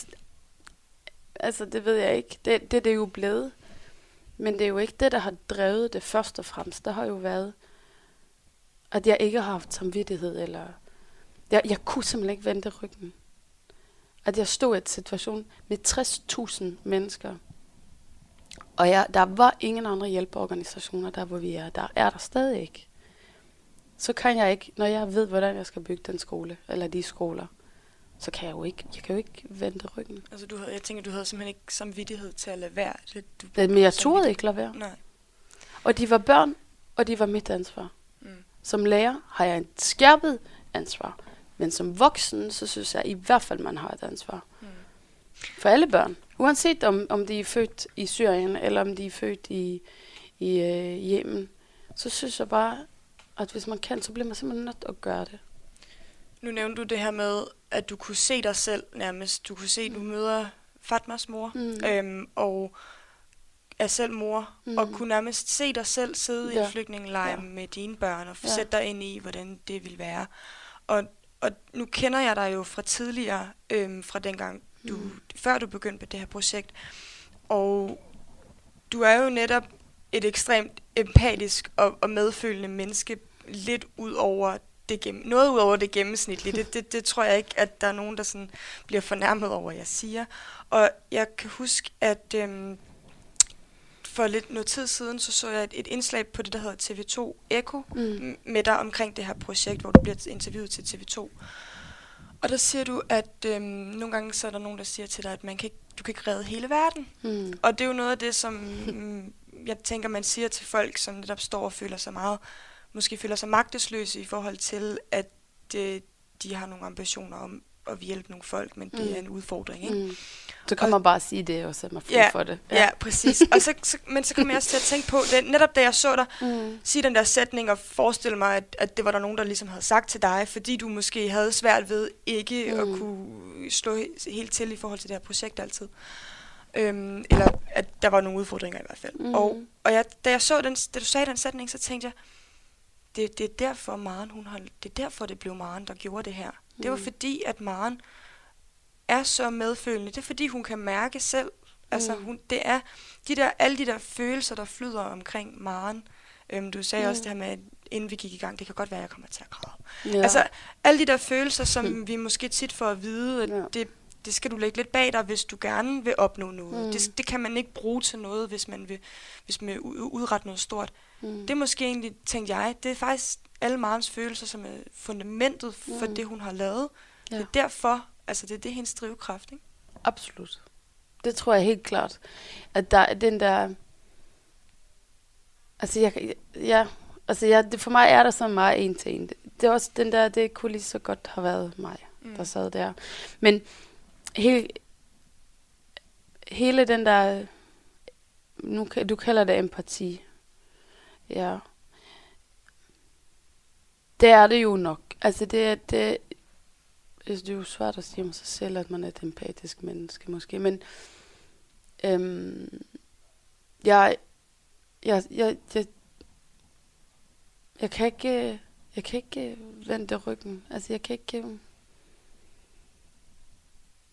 altså det ved jeg ikke. Det, det, det er jo blevet. Men det er jo ikke det, der har drevet det først og fremmest. Der har jo været, at jeg ikke har haft samvittighed, eller jeg, jeg kunne simpelthen ikke vente ryggen. At jeg stod i en situation med 60.000 mennesker, og jeg, der var ingen andre hjælpeorganisationer der, hvor vi er. Der er der stadig ikke. Så kan jeg ikke, når jeg ved, hvordan jeg skal bygge den skole, eller de skoler, så kan jeg jo ikke, jeg kan jo ikke vente ryggen. Altså, du havde, jeg tænker, du havde simpelthen ikke samvittighed til at lade være. Det, du, Men jeg turde ikke lade være. Nej. Og de var børn, og de var mit ansvar. Mm. Som lærer har jeg et skærpet ansvar. Men som voksen, så synes jeg i hvert fald, man har et ansvar. Mm. For alle børn. Uanset om, om de er født i Syrien, eller om de er født i, i øh, Yemen, så synes jeg bare, at hvis man kan, så bliver man simpelthen nødt til at gøre det. Nu nævnte du det her med, at du kunne se dig selv nærmest. Du kunne se, at du møder Fatmas mor, Mm. øhm, og er selv mor, mm. Mm. og kunne nærmest se dig selv sidde ja. i en flygtningelejr ja. Med dine børn, og Ja. sætte dig ind i, hvordan det ville være. Og, og nu kender jeg dig jo fra tidligere, øhm, fra dengang, du, mm. Mm. før du begyndte på det her projekt. Og du er jo netop et ekstremt empatisk og, og medfølende menneske, lidt ud over det gennem, noget ud over det gennemsnitlige. Det, det, det tror jeg ikke, at der er nogen, der sådan bliver fornærmet over, jeg siger. Og jeg kan huske, at øhm, for lidt noget tid siden, så så jeg et, et indslag på det, der hedder TV2 Echo, Mm. med dig omkring det her projekt, hvor du bliver interviewet til TV2. Og der siger du, at øhm, nogle gange så er der nogen, der siger til dig, at man kan ikke, du kan ikke redde hele verden. Mm. Og det er jo noget af det, som mm, jeg tænker, man siger til folk, som netop står og føler sig meget, måske føler sig magtesløse i forhold til, at øh, de har nogle ambitioner om at hjælpe nogle folk, men det Mm. er en udfordring. Ikke? Mm. Så kan man bare sige det og sætte mig fri Ja, for det. Ja, ja præcis. Og så, så, men så kom jeg også til at tænke på, det, netop da jeg så dig Mm. sige den der sætning og forestille mig, at, at det var der nogen, der ligesom havde sagt til dig, fordi du måske havde svært ved ikke mm. Mm. at kunne slå he- helt til i forhold til det her projekt altid. Øhm, eller at der var nogle udfordringer i hvert fald. Mm. Og, og jeg, da jeg så den, da du sagde den sætning, så tænkte jeg, det, det er derfor Maren, hun har, det er derfor det blev Maren, der gjorde det her. Det var Mm. fordi, at Maren er så medfølende. Det er fordi, hun kan mærke selv. Altså, Mm. hun, det er de der, alle de der følelser, der flyder omkring Maren. Øhm, du sagde mm. Mm. også det her med, at inden vi gik i gang, det kan godt være, at jeg kommer til at græde. Ja. Altså, alle de der følelser, som Mm. vi måske tit får at vide, at Ja. det, det skal du lægge lidt bag dig, hvis du gerne vil opnå noget. Mm. Mm. Det, det kan man ikke bruge til noget, hvis man vil, hvis man vil udrette noget stort. Mm. Det er måske egentlig, tænkte jeg, det er faktisk alle Marens følelser, som er fundamentet for Mm. det, hun har lavet. Ja. Det er derfor, altså det er det hendes drivkraft, ikke? Absolut. Det tror jeg helt klart. At der er den der... Altså, jeg, ja, altså jeg, det, for mig er der så meget en til en. Det, er også den der, det kunne lige så godt have været mig, mm. der sad der. Men hele, hele den der... Nu, du kalder det empati. Ja. Det er det jo nok. Altså, det, er- det, altså, det er jo svært at sige om sig selv, at man er et empatisk menneske, måske. Men øhm, jeg, jeg, jeg, jeg, jeg kan ikke, jeg kan ikke øh, vende ryggen. Altså, jeg kan ikke... øh,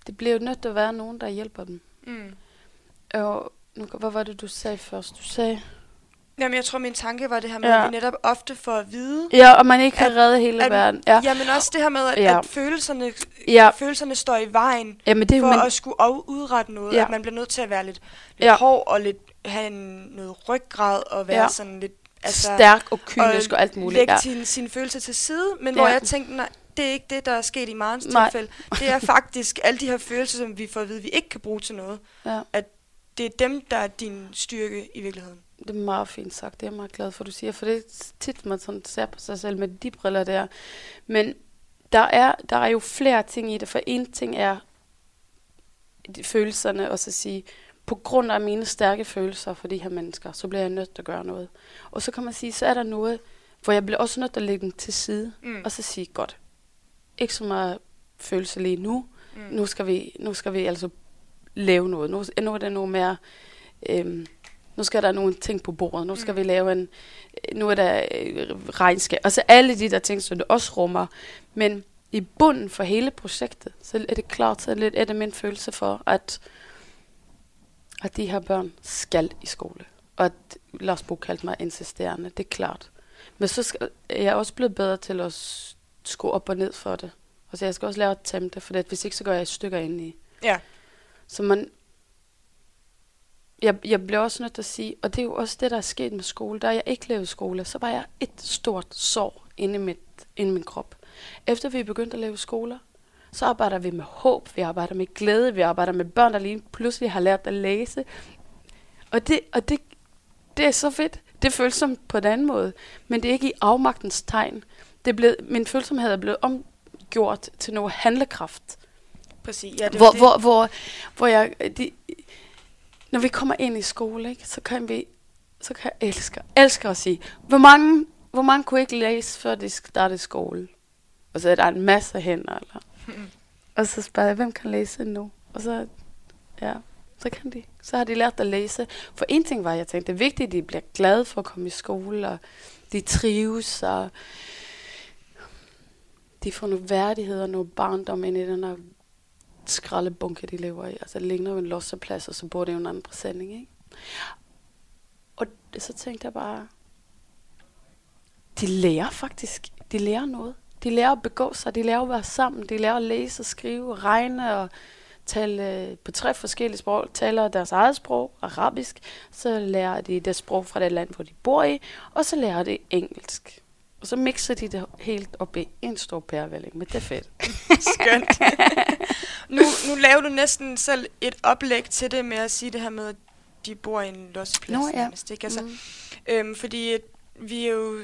Det bliver jo nødt til at være nogen, der hjælper dem. Mm. Og nu, hvad var det, du sagde først? Du sagde... Jamen, jeg tror, min tanke var det her med, Ja. at vi netop ofte får at vide, Ja, og man ikke kan At- redde hele at- verden. Ja. ja. men også det her med, at, Ja. at følelserne, Ja. følelserne står i vejen Jamen, det for Men, at skulle udrette noget, Ja. at man bliver nødt til at være lidt, lidt Ja. hård og lidt have en, noget ryggrad og være Ja. sådan lidt... altså, stærk og kynisk og, alt muligt. lægge Ja. sine, sine følelser til side, men Ja. hvor jeg tænkte, nej, det er ikke det, der er sket i Marens tilfælde. Det er faktisk alle de her følelser, som vi får at vide, vi ikke kan bruge til noget. Ja. Det er dem, der er din styrke i virkeligheden. Det er meget fint sagt. Det er jeg meget glad for, du siger. For det er tit, man sådan ser på sig selv med de briller der. Men der er, der er jo flere ting i det. For en ting er følelserne, og så sige, på grund af mine stærke følelser for de her mennesker, så bliver jeg nødt til at gøre noget. Og så kan man sige, så er der noget, hvor jeg bliver også nødt til at lægge den til side, Mm. og så sige, godt, ikke så meget følelse lige nu, Mm. nu skal vi, nu skal vi altså lave noget. Nu, nu er det noget mere, øhm, nu skal der nogle ting på bordet. Nu skal Mm. vi lave en, nu er der øh, regnskab. Altså alle de der ting, som det også rummer. Men i bunden for hele projektet, så er det klart, så lidt er det min følelse for, at, at de her børn skal i skole. Og at Lars Bo kaldte mig insisterende, det er klart. Men så skal, jeg er også blevet bedre til at skrue op og ned for det. Og så jeg skal også lære at tæmme det, for det, hvis ikke, så går jeg i stykker ind i. Ja. Så man... Jeg, jeg bliver også nødt til at sige, og det er jo også det, der er sket med skole. Da jeg ikke lavede skole, så var jeg et stort sår inde i, mit, inde i min krop. Efter vi begyndte at lave skoler, så arbejder vi med håb, vi arbejder med glæde, vi arbejder med børn, der lige pludselig har lært at læse. Og det, og det, det er så fedt. Det føles som på en anden måde, men det er ikke i afmagtens tegn. Det blevet, min følsomhed er blevet omgjort til noget handlekraft. Præcis. Ja, det hvor, det. hvor, hvor, hvor jeg, de, når vi kommer ind i skole, ikke, så kan vi, så kan jeg elske, elske at sige, hvor mange, hvor mange kunne ikke læse, før de startede skole? Og så er der en masse hænder, eller? og så spørger jeg, hvem kan læse nu? Og så, ja, så kan de. Så har de lært at læse. For en ting var, jeg tænkte, det er vigtigt, at de bliver glade for at komme i skole, og de trives, og de får noget værdighed og noget barndom ind i den her skraldebunke, de lever i. Altså, det ligner jo en losseplads, og så bor det jo en anden præsending, ikke? Og så tænkte jeg bare, de lærer faktisk, de lærer noget. De lærer at begå sig, de lærer at være sammen, de lærer at læse og skrive, regne og tale øh, på tre forskellige sprog. Taler deres eget sprog, arabisk, så lærer de det sprog fra det land, hvor de bor i, og så lærer de engelsk. Og så mixer de det helt op i en stor pærevælling, men det er fedt. Skønt. nu, nu laver du næsten selv et oplæg til det med at sige det her med, at de bor i en losseplads. Nå, ja. nærmest, ikke? Altså, Mm. øhm, fordi vi er jo...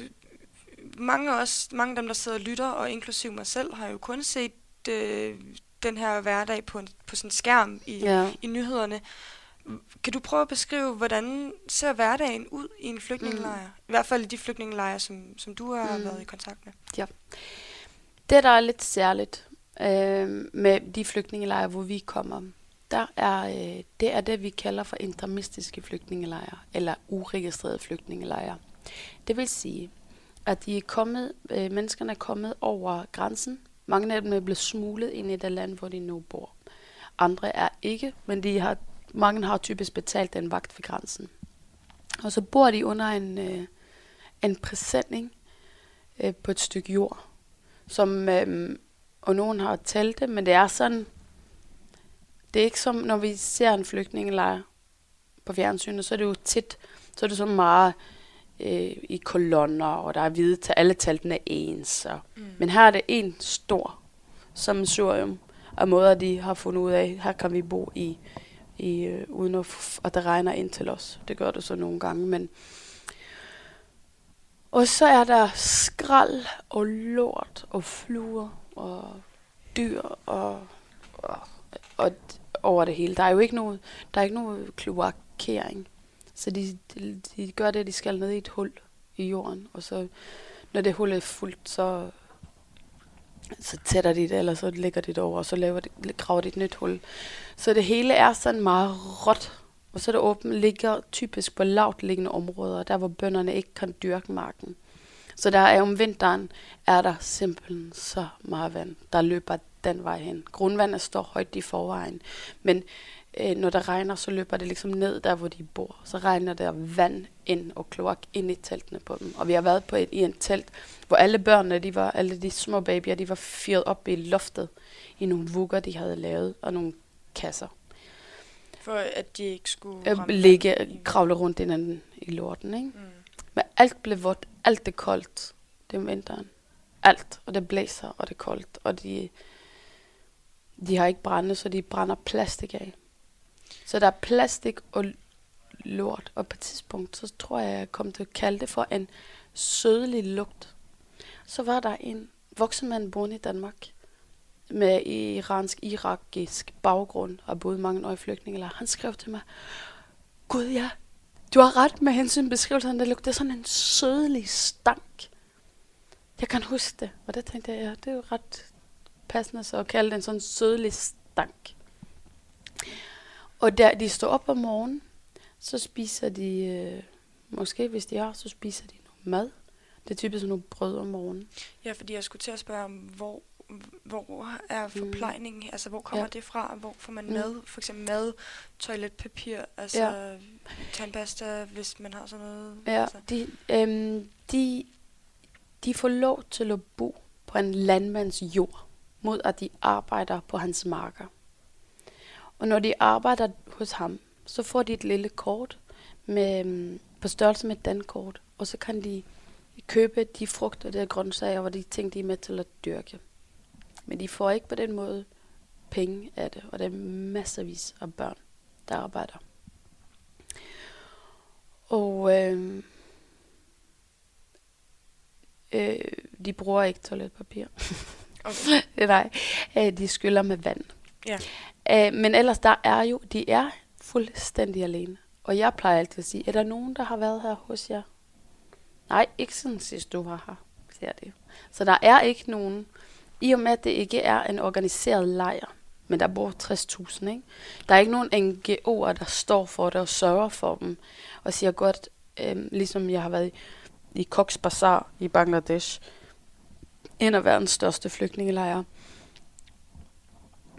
Mange af os, mange af dem, der sidder og lytter, og inklusiv mig selv, har jo kun set øh, den her hverdag på, en, på sådan en skærm i, Ja. i nyhederne. Kan du prøve at beskrive, hvordan ser hverdagen ud i en flygtningelejr? Mm. I hvert fald i de flygtningelejre, som, som du har Mm. været i kontakt med. Det, der er lidt særligt øh, med de flygtningelejre, hvor vi kommer, der er, øh, det er det, vi kalder for intermistiske flygtningelejre, eller uregistrerede flygtningelejre. Det vil sige, at de er kommet, øh, menneskerne er kommet over grænsen. Mange af dem er blevet smuglet ind i det land, hvor de nu bor. Andre er ikke, men de har, mange har typisk betalt en vagt ved grænsen. Og så bor de under en, øh, en præsending øh, på et stykke jord som, øh, og nogen har telte, men det er sådan, det er ikke som, når vi ser en flygtningelejr på fjernsynet, så er det jo tit, så er det så meget øh, i kolonner, og der er hvide til alle teltene er ens. Og, Mm. men her er det en stor sammensurium af måder, de har fundet ud af, her kan vi bo i, i øh, uden at, f- at det regner ind til os. Det gør det så nogle gange, men og så er der skrald og lort og fluer og dyr og, og, og over det hele. Der er jo ikke noget, der er ikke noget kloakering. Så de, de, de gør det, at de skal ned i et hul i jorden, og så når det hul er fuldt, så så tætter de det, eller så lægger de det over, og så laver de, graver de et nyt hul. Så det hele er sådan meget råt, og så er det åbent, ligger typisk på lavt liggende områder, der hvor bønderne ikke kan dyrke marken. Så der er om vinteren, er der simpelthen så meget vand, der løber den vej hen. Grundvandet står højt i forvejen, men øh, når der regner, så løber det ligesom ned der, hvor de bor. Så regner der vand ind og kloak ind i teltene på dem. Og vi har været på et, i en telt, hvor alle børnene, de var, alle de små babyer, de var fyret op i loftet i nogle vugger, de havde lavet, og nogle kasser. For at de ikke skulle Øh, ligge, kravle rundt inden i lorten, ikke? Mm. Men alt blev vådt, alt er koldt. Det om vinteren. Alt. Og det blæser, og det er koldt. Og de, de har ikke brænde, så de brænder plastik af. Så der er plastik og lort. Og på et tidspunkt, så tror jeg, jeg kom til at kalde det for en sødlig lugt. Så var der en voksen mand boende i Danmark med iransk-irakisk baggrund og boede mange år i flygtningelejr. Han skrev til mig, Gud ja, du har ret med hensyn beskrivelsen. Det lugter sådan en sødlig stank. Jeg kan huske det. Og det tænkte jeg, ja, det er jo ret passende så at kalde sådan en sådan sødlig stank. Og der de står op om morgenen, så spiser de, øh, måske hvis de har, så spiser de noget mad. Det er typisk sådan nogle brød om morgenen. Ja, fordi jeg skulle til at spørge om, hvor, hvor er forplejningen? Mm. Altså, hvor kommer Ja. det fra? Hvor får man Mm. mad? For eksempel mad, toiletpapir, altså ja. tandpasta, hvis man har sådan noget. Ja, Altså. de, øhm, de, de får lov til at bo på en landmands jord, mod at de arbejder på hans marker. Og når de arbejder hos ham, så får de et lille kort med, øhm, på størrelse med et dankort, og så kan de købe de frugter, de grøntsager og de ting, de er med til at dyrke. Men de får ikke på den måde penge af det, og der er masservis af børn, der arbejder. Og øh, øh, de bruger ikke toiletpapir. Okay. Nej, øh, de skyller med vand. Ja. Øh, men ellers, der er jo, de er fuldstændig alene. Og jeg plejer altid at sige, er der nogen, der har været her hos jer? Nej, ikke siden sidst du var her, siger det. Så der er ikke nogen, i og med at det ikke er en organiseret lejr, men der bor 60.000, ikke? Der er ikke nogen NGO'er, der står for det og sørger for dem, og siger godt, øh, ligesom jeg har været i, i Cox's Bazar i Bangladesh, en af verdens største flygtningelejre.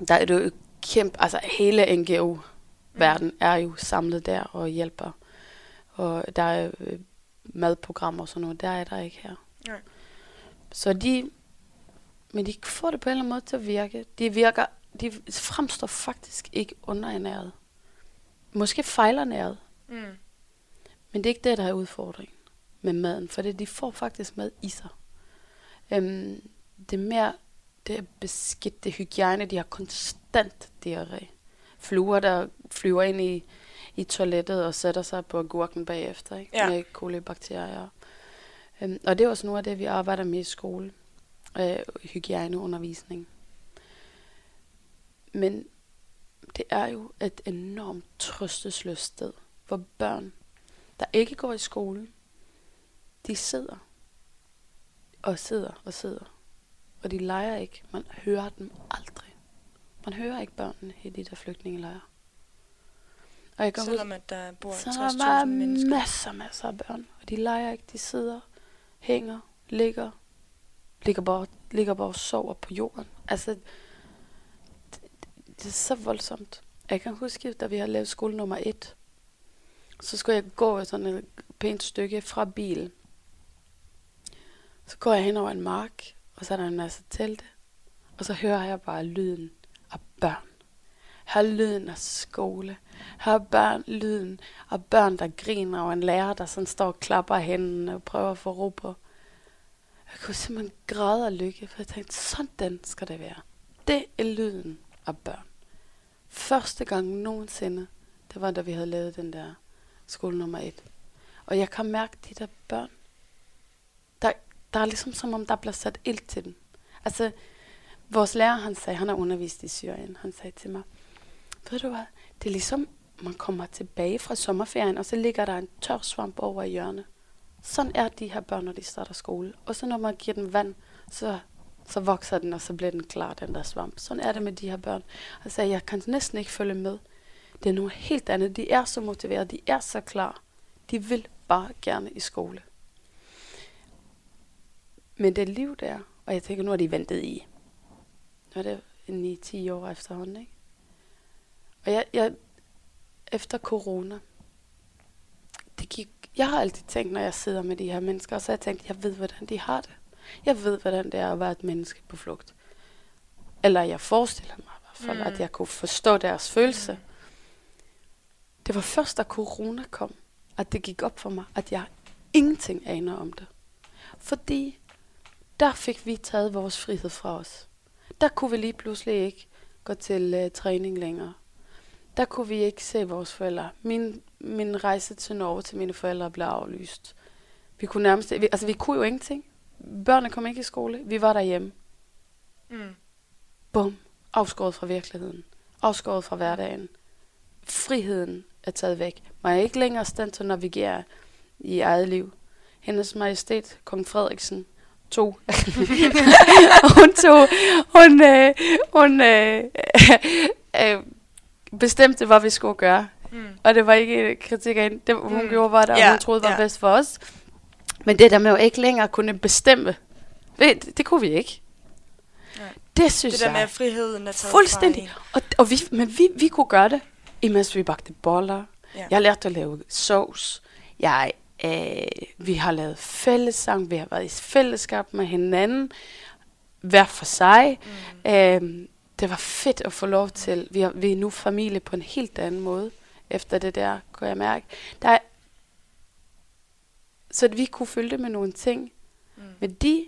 Der er det jo kæmpe, altså hele NGO-verden er jo samlet der og hjælper. Og der er øh, madprogrammer og sådan noget, der er der ikke her. Nej. Så de, men de får det på en eller anden måde til at virke. De virker, de fremstår faktisk ikke underernæret. Måske fejlernæret, Mm. men det er ikke det, der er udfordringen med maden, for det, de får faktisk mad i sig. Øhm, det er mere, det er beskidt, det er hygiejne, de har konstant diarré. Fluer, der flyver ind i, i toilettet og sætter sig på agurken bagefter, ikke? Ja. med kolibakterier. Øhm, og det er også noget af det, vi arbejder med i skole. Øh, hygiejneundervisning. Men det er jo et enormt trøstesløst sted, hvor børn, der ikke går i skole, de sidder og sidder og sidder. Og de leger ikke. Man hører dem aldrig. Man hører ikke børnene i de der flygtningelejre. Og jeg kan Selvom at der bor 60.000 mennesker. masser, masser af børn. Og de leger ikke. De sidder, hænger, ligger, ligger bare, ligger bare og sover på jorden. Altså, det, det er så voldsomt. Jeg kan huske, da vi har lavet skole nummer et, så skulle jeg gå sådan et pænt stykke fra bilen. Så går jeg hen over en mark, og så er der en masse telte. Og så hører jeg bare lyden af børn. Her lyden af skole. Her børn, lyden af børn, der griner, og en lærer, der sådan står og klapper hænderne og prøver at få ro på. Jeg kunne simpelthen græde af lykke, for jeg tænkte, sådan skal det være. Det er lyden af børn. Første gang nogensinde, det var da vi havde lavet den der skole nummer et. Og jeg kan mærke de der børn. Der, der er ligesom som om, der bliver sat ild til dem. Altså, vores lærer, han sagde, han har undervist i Syrien, han sagde til mig, ved du hvad, det er ligesom, man kommer tilbage fra sommerferien, og så ligger der en tør svamp over i hjørnet. Sådan er de her børn, når de starter skole. Og så når man giver dem vand, så, så vokser den, og så bliver den klar, den der svamp. Sådan er det med de her børn. Altså, jeg kan næsten ikke følge med. Det er noget helt andet. De er så motiverede, de er så klar. De vil bare gerne i skole. Men det liv der, og jeg tænker, nu har de ventet i. Nu er det 9-10 år efterhånden, ikke? Og jeg, jeg, efter corona, det gik, jeg har altid tænkt, når jeg sidder med de her mennesker, så har jeg tænkt, jeg ved, hvordan de har det. Jeg ved, hvordan det er at være et menneske på flugt. Eller jeg forestiller mig i hvert fald, mm. at jeg kunne forstå deres følelse. Mm. Det var først, da corona kom, at det gik op for mig, at jeg ingenting aner om det. Fordi der fik vi taget vores frihed fra os. Der kunne vi lige pludselig ikke gå til uh, træning længere. Der kunne vi ikke se vores forældre. Min, min rejse til Norge til mine forældre blev aflyst. Vi kunne nærmest, vi, altså vi kunne jo ingenting. Børnene kom ikke i skole. Vi var derhjemme. Mm. Bum. Afskåret fra virkeligheden. Afskåret fra hverdagen. Friheden er taget væk. Man er ikke længere stand til at navigere i eget liv. Hendes majestæt, kong Frederiksen, to. hun tog, hun, øh, hun øh, øh, bestemte, hvad vi skulle gøre. Mm. Og det var ikke kritik af hende. Det, hun mm. gjorde, hvad der yeah, hun troede var yeah. bedst for os. Men det der med at ikke længere kunne bestemme, det, det kunne vi ikke. Nej. Det synes jeg. Det der med, at friheden er taget Fuldstændig. Og, og vi, men vi, vi kunne gøre det, imens vi bagte boller. Ja. Jeg lærte at lave sovs. Jeg, øh, vi har lavet fællessang. Vi har været i fællesskab med hinanden. Hver for sig. Mm. Øh, det var fedt at få lov til. Vi er, vi er nu familie på en helt anden måde. Efter det der, kunne jeg mærke. Der er, så at vi kunne følge det med nogle ting. Mm. Men de,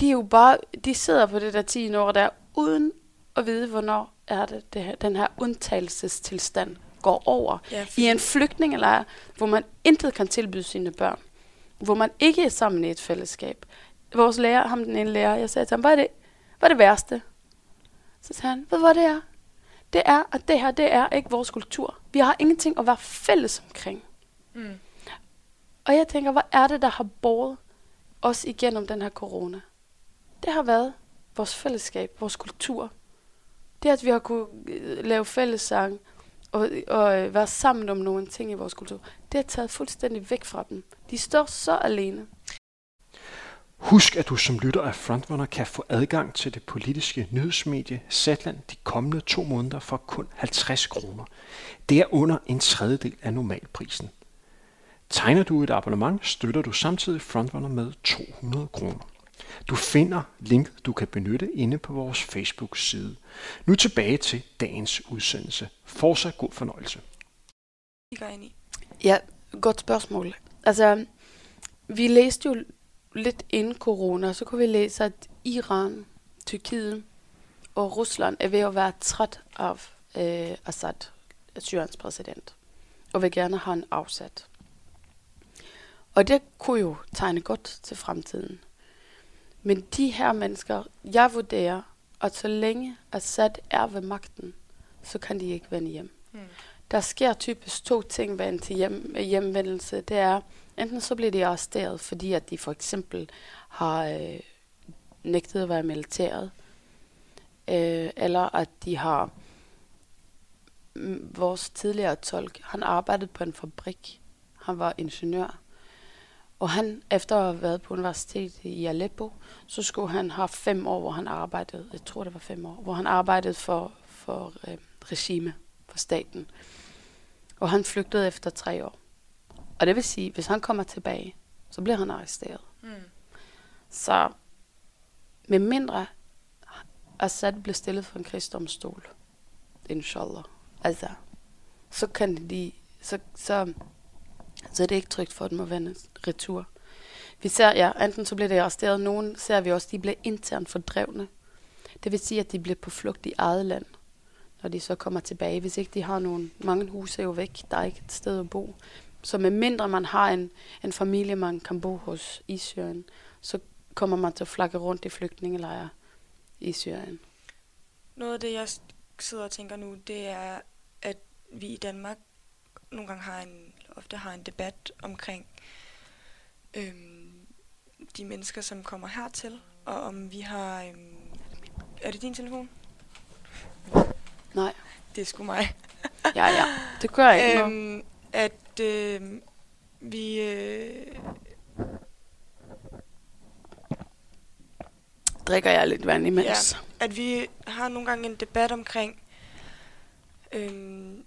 de er jo bare, de sidder på det der 10 år der, uden at vide, hvornår er det, det her, den her undtagelsestilstand går over. Ja, I en flygtningelejr, hvor man intet kan tilbyde sine børn. Hvor man ikke er sammen i et fællesskab. Vores lærer, ham den ene lærer, jeg sagde til ham, hvad er det, hvad er det værste? Så sagde han, ved du hvad det er? Det er, at det her, det er ikke vores kultur. Vi har ingenting at være fælles omkring. Mm. Og jeg tænker, hvad er det, der har båret os igennem den her corona? Det har været vores fællesskab, vores kultur. Det, at vi har kunne øh, lave fællessang og, og øh, være sammen om nogle ting i vores kultur, det har taget fuldstændig væk fra dem. De står så alene. Husk, at du som lytter af Frontrunner kan få adgang til det politiske nyhedsmedie Zetland de kommende to måneder for kun 50 kroner. Det er under en tredjedel af normalprisen. Tegner du et abonnement, støtter du samtidig Frontrunner med 200 kroner. Du finder link, du kan benytte inde på vores Facebook-side. Nu tilbage til dagens udsendelse. Fortsat god fornøjelse. Ja, godt spørgsmål. Altså, vi læste jo lidt inden corona, så kunne vi læse, at Iran, Tyrkiet og Rusland er ved at være træt af øh, Assad, Syriens præsident, og vil gerne have en afsat. Og det kunne jo tegne godt til fremtiden. Men de her mennesker, jeg vurderer, Og så længe Assad er ved magten, så kan de ikke vende hjem. Mm. Der sker typisk to ting ved en til hjem, hjemvendelse. Det er, enten så bliver de arresteret, fordi at de for eksempel har øh, nægtet at være i militæret, øh, eller at de har mm, vores tidligere tolk, han arbejdede på en fabrik. Han var ingeniør. Og han, efter at have været på universitetet i Aleppo, så skulle han have fem år, hvor han arbejdede, jeg tror det var fem år, hvor han arbejdede for, for øh, regime, for staten. Og han flygtede efter tre år. Og det vil sige, hvis han kommer tilbage, så bliver han arresteret. Mm. Så med mindre Assad bliver stillet for en krigsdomstol, inshallah, altså, så kan de, så, så, så er det ikke trygt for dem at vende retur. Vi ser, ja, enten så bliver det arresteret, nogen ser vi også, de bliver internt fordrevne. Det vil sige, at de bliver på flugt i eget land, når de så kommer tilbage. Hvis ikke de har nogen, mange huse er jo væk, der er ikke et sted at bo. Så med mindre man har en, en familie, man kan bo hos i Syrien, så kommer man til at flakke rundt i flygtningelejre i Syrien. Noget af det, jeg sidder og tænker nu, det er, at vi i Danmark nogle gange har en, ofte har en debat omkring øhm, de mennesker, som kommer hertil, og om vi har... Øhm, er det din telefon? Nej, Det er sgu mig. ja, ja, det gør jeg ikke noget. øhm, at øh, vi... Øh, Drikker jeg lidt vand imens. at vi har nogle gange en debat omkring, øhm,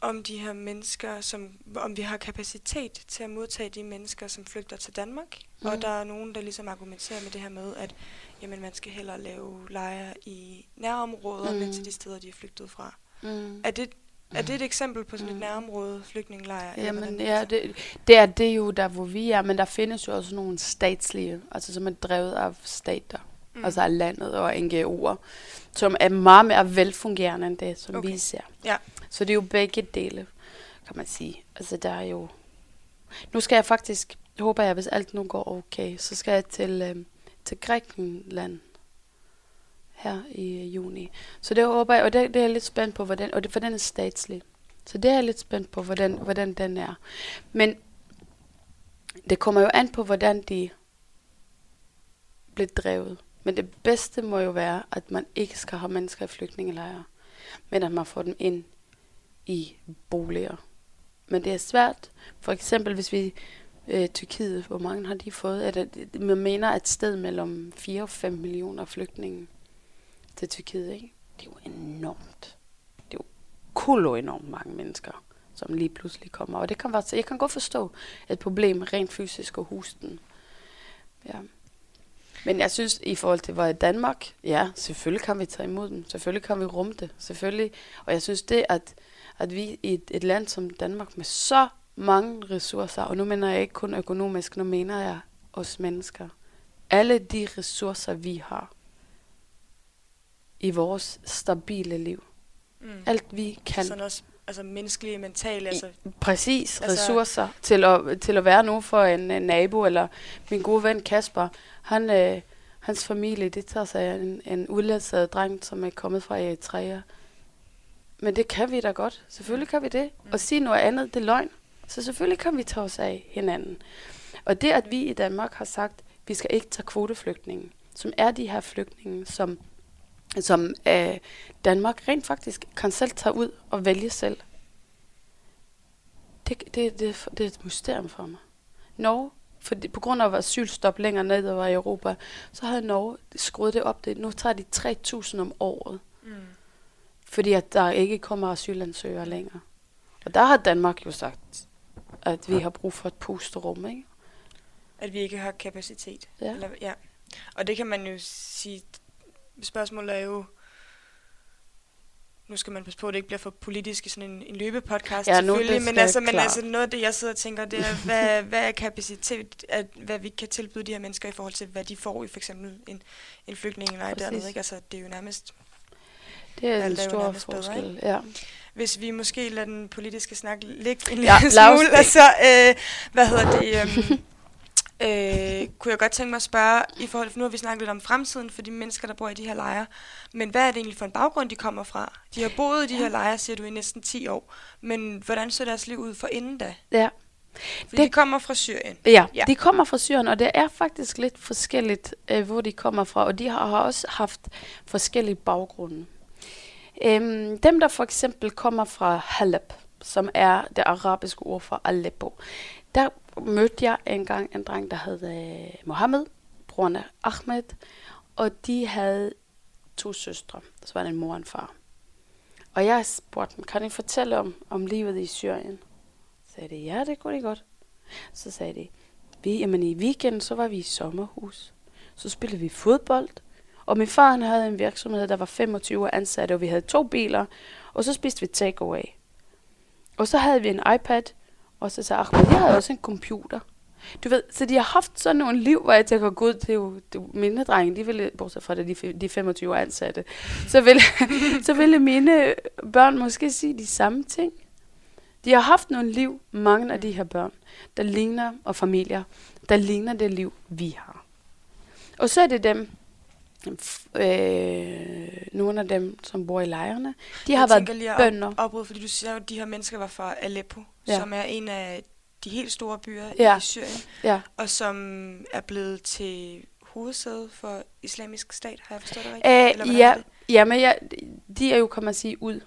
om de her mennesker, som, om vi har kapacitet til at modtage de mennesker, som flygter til Danmark. Mm. Og der er nogen, der ligesom argumenterer med det her med, at jamen, man skal hellere lave lejre i nærområder, mm. Til de steder, de er flygtet fra. Mm. Er det, er det et eksempel på sådan et nærområde flygtningelejr? Jamen, ja, det, det er det jo der, hvor vi er, men der findes jo også nogle statslige, altså som er drevet af stater, mm. altså af landet og NGO'er, som er meget mere velfungerende end det, som. Okay. vi ser. Ja. Så det er jo begge dele, kan man sige. Altså der er jo... Nu skal jeg faktisk, håber jeg, hvis alt nu går okay, så skal jeg til, øh, til Grækenland her i øh, juni. Så det håber jeg, og det, det er jeg lidt spændt på, hvordan, og det, for den er statslig. Så det er jeg lidt spændt på, hvordan, hvordan den er. Men det kommer jo an på, hvordan de bliver drevet. Men det bedste må jo være, at man ikke skal have mennesker i flygtningelejre, men at man får dem ind i boliger. Men det er svært. For eksempel, hvis vi øh, Tyrkiet, hvor mange har de fået? Er det, man mener et sted mellem 4 og 5 millioner flygtninge til Tyrkiet, ikke? Det er jo enormt. Det er jo kolo enormt mange mennesker, som lige pludselig kommer. Og det kan være, jeg kan godt forstå et problem rent fysisk og husten. Ja. Men jeg synes, i forhold til, hvor i Danmark, ja, selvfølgelig kan vi tage imod dem. Selvfølgelig kan vi rumme det. Selvfølgelig. Og jeg synes det, at, at vi i et, et land som Danmark med så mange ressourcer, og nu mener jeg ikke kun økonomisk, nu mener jeg os mennesker. Alle de ressourcer, vi har i vores stabile liv. Mm. Alt vi kan. Sådan også altså menneskelige, mentale, altså Præcis, Altså- ressourcer til at, til at være nu for en, en nabo, eller min gode ven Kasper. Han, øh, hans familie, det tager sig en, en udlæsset dreng, som er kommet fra Eritrea. Men det kan vi da godt. Selvfølgelig kan vi det. Mm. Og sige noget andet, det er løgn. Så selvfølgelig kan vi tage os af hinanden. Og det, at vi i Danmark har sagt, vi skal ikke tage kvoteflygtninge, som er de her flygtninge, som, som øh, Danmark rent faktisk kan selv tage ud og vælge selv. Det, det, det, det er et mysterium for mig. Norge, for på grund af asylstop længere ned i Europa, så har Norge skruet det op. Det, nu tager de 3.000 om året, mm. fordi at der ikke kommer asylansøgere længere. Og der har Danmark jo sagt, at vi har brug for et pusterum, ikke? at vi ikke har kapacitet. Ja. Eller, ja. Og det kan man jo sige, spørgsmålet er jo, nu skal man passe på, at det ikke bliver for politisk i sådan en, en løbepodcast Ja, nu selvfølgelig, men, skal altså, men klart. altså noget af det, jeg sidder og tænker, det er, hvad, hvad er kapacitet, at, hvad vi kan tilbyde de her mennesker i forhold til, hvad de får i for eksempel en, en flygtningelejr Præcis. dernede. Ikke? Altså, det er jo nærmest, Det er en stor nærmest bedre, forskel. Ja. hvis vi måske lader den politiske snak ligge en Ja, lille smule, det. altså, øh, hvad hedder det, øhm, øh, kunne jeg godt tænke mig at spørge, i forhold til, nu har vi snakket lidt om fremtiden for de mennesker, der bor i de her lejre, men hvad er det egentlig for en baggrund, de kommer fra? De har boet i de her lejre, siger du, i næsten 10 år, men hvordan så deres liv ud for inden da? Ja. Fordi Det- de kommer fra Syrien. Ja, Ja. de kommer fra Syrien, og det er faktisk lidt forskelligt, øh, hvor de kommer fra, og de har, har også haft forskellige baggrunde. Øhm, dem, der for eksempel kommer fra Halep, som er det arabiske ord for Aleppo, der mødte jeg engang en dreng, der hed øh, Mohammed, broren af Ahmed, og de havde to søstre, så var det en mor og en far. Og jeg spurgte dem, kan I fortælle om, om livet i Syrien? Så sagde de, ja, det kunne de godt. Så sagde de, vi, jamen i weekenden, så var vi i sommerhus. Så spillede vi fodbold. Og min far han havde en virksomhed, der var 25 ansatte, og vi havde to biler. Og så spiste vi takeaway. Og så havde vi en iPad, og så sagde Ahmed, jeg havde også en computer. Du ved, så de har haft sådan nogle liv, hvor jeg tænker, gud, det er jo, det er jo drenge, de ville, bortset fra det, de, de 25 ansatte, så ville, så ville mine børn måske sige de samme ting. De har haft nogle liv, mange af de her børn, der ligner, og familier, der ligner det liv, vi har. Og så er det dem, øh, nogle af dem, som bor i lejrene, de har jeg været lige at bønder. op, opbryde, fordi du siger at de her mennesker var fra Aleppo, ja. Som er en af de helt store byer Ja. i Syrien, Ja, og som er blevet til hovedsæde for islamisk stat, har jeg forstået det rigtigt? Eller øh, hvordan ja, det? ja, men ja, de er jo, kan man sige, ud.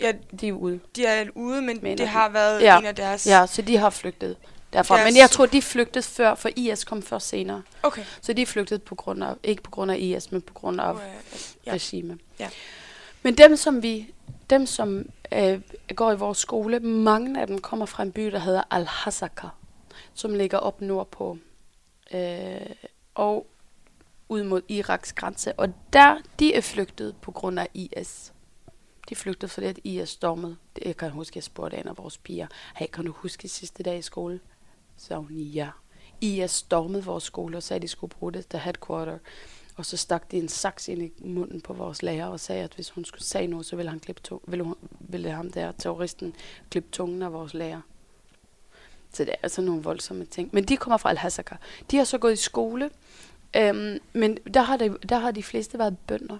Ja, De er ude. de er ude, men Mener det de. har været Ja. en af deres... Ja, så de har flygtet derfra. Deres- Men jeg tror, de flygtede før, for IS kom først senere. Okay. Så de flygtede på grund af, ikke på grund af IS, men på grund af Uh, ja. ja. regime. Ja. Men dem, som vi, dem, som øh, går i vores skole, mange af dem kommer fra en by, der hedder Al-Hasaka, som ligger op nordpå øh, og ud mod Iraks grænse. Og der, de er flygtet på grund af IS. De flygtede, fordi at IS stormede. Det- Jeg kan huske, jeg spurgte en af vores piger, hey, kan du huske sidste dag i skole? Så hun, ja. IS stormede vores skole og sagde, at de skulle bruge det til headquarter. Og så stak de en saks ind i munden på vores lærer og sagde, at hvis hun skulle sige noget, så ville, han klippe to- ville, hun, ville ham der, terroristen, klippe tungen af vores lærer. Så det er altså nogle voldsomme ting. Men de kommer fra Al-Hasaka. De har så gået i skole, øhm, men der har, de, der har de fleste været bønder.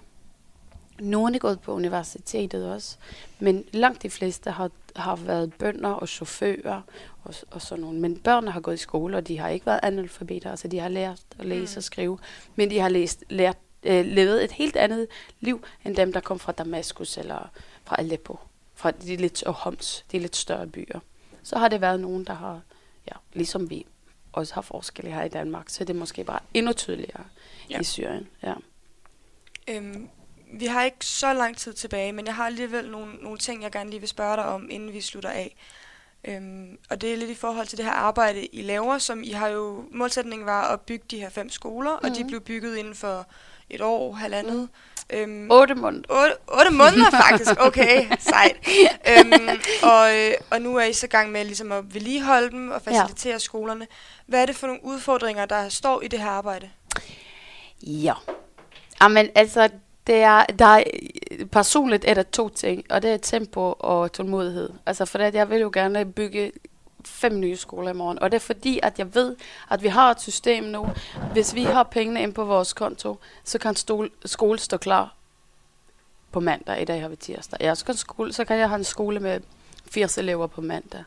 Nogle er gået på universitetet også, men langt de fleste har, har været bønder og chauffører og, og sådan nogle. Men børnene har gået i skole, og de har ikke været analfabeter, altså de har lært at læse Mm. og skrive, men de har læst, lært, øh, levet et helt andet liv, end dem, der kom fra Damaskus eller fra Aleppo, fra de lidt og Homs, de lidt større byer. Så har det været nogen, der har, ja, ligesom vi også har forskelle her i Danmark, så er det måske bare endnu tydeligere ja. i Syrien. Ja. Øhm, vi har ikke så lang tid tilbage, men jeg har alligevel nogle, nogle ting, jeg gerne lige vil spørge dig om, inden vi slutter af. Øhm, og det er lidt i forhold til det her arbejde, I laver, som I har jo, målsætningen var at bygge de her fem skoler, mm. og de Mhm. blev bygget inden for et år, halvandet. Mm. Øhm, Otte måneder. Otte, otte måneder faktisk, okay, sejt. Øhm, og, øh, og nu er I så i gang med ligesom at vedligeholde dem og facilitere ja. skolerne. Hvad er det for nogle udfordringer, der står i det her arbejde? Ja. Jamen, altså, det er, der er, personligt er der to ting, og det er tempo og tålmodighed. Altså, for det, jeg vil jo gerne bygge fem nye skoler i morgen, og det er fordi, at jeg ved, at vi har et system nu. Hvis vi har pengene ind på vores konto, så kan stol, skole stå klar på mandag. I dag har vi tirsdag. Ja, så kan, skole, så kan jeg have en skole med 80 elever på mandag.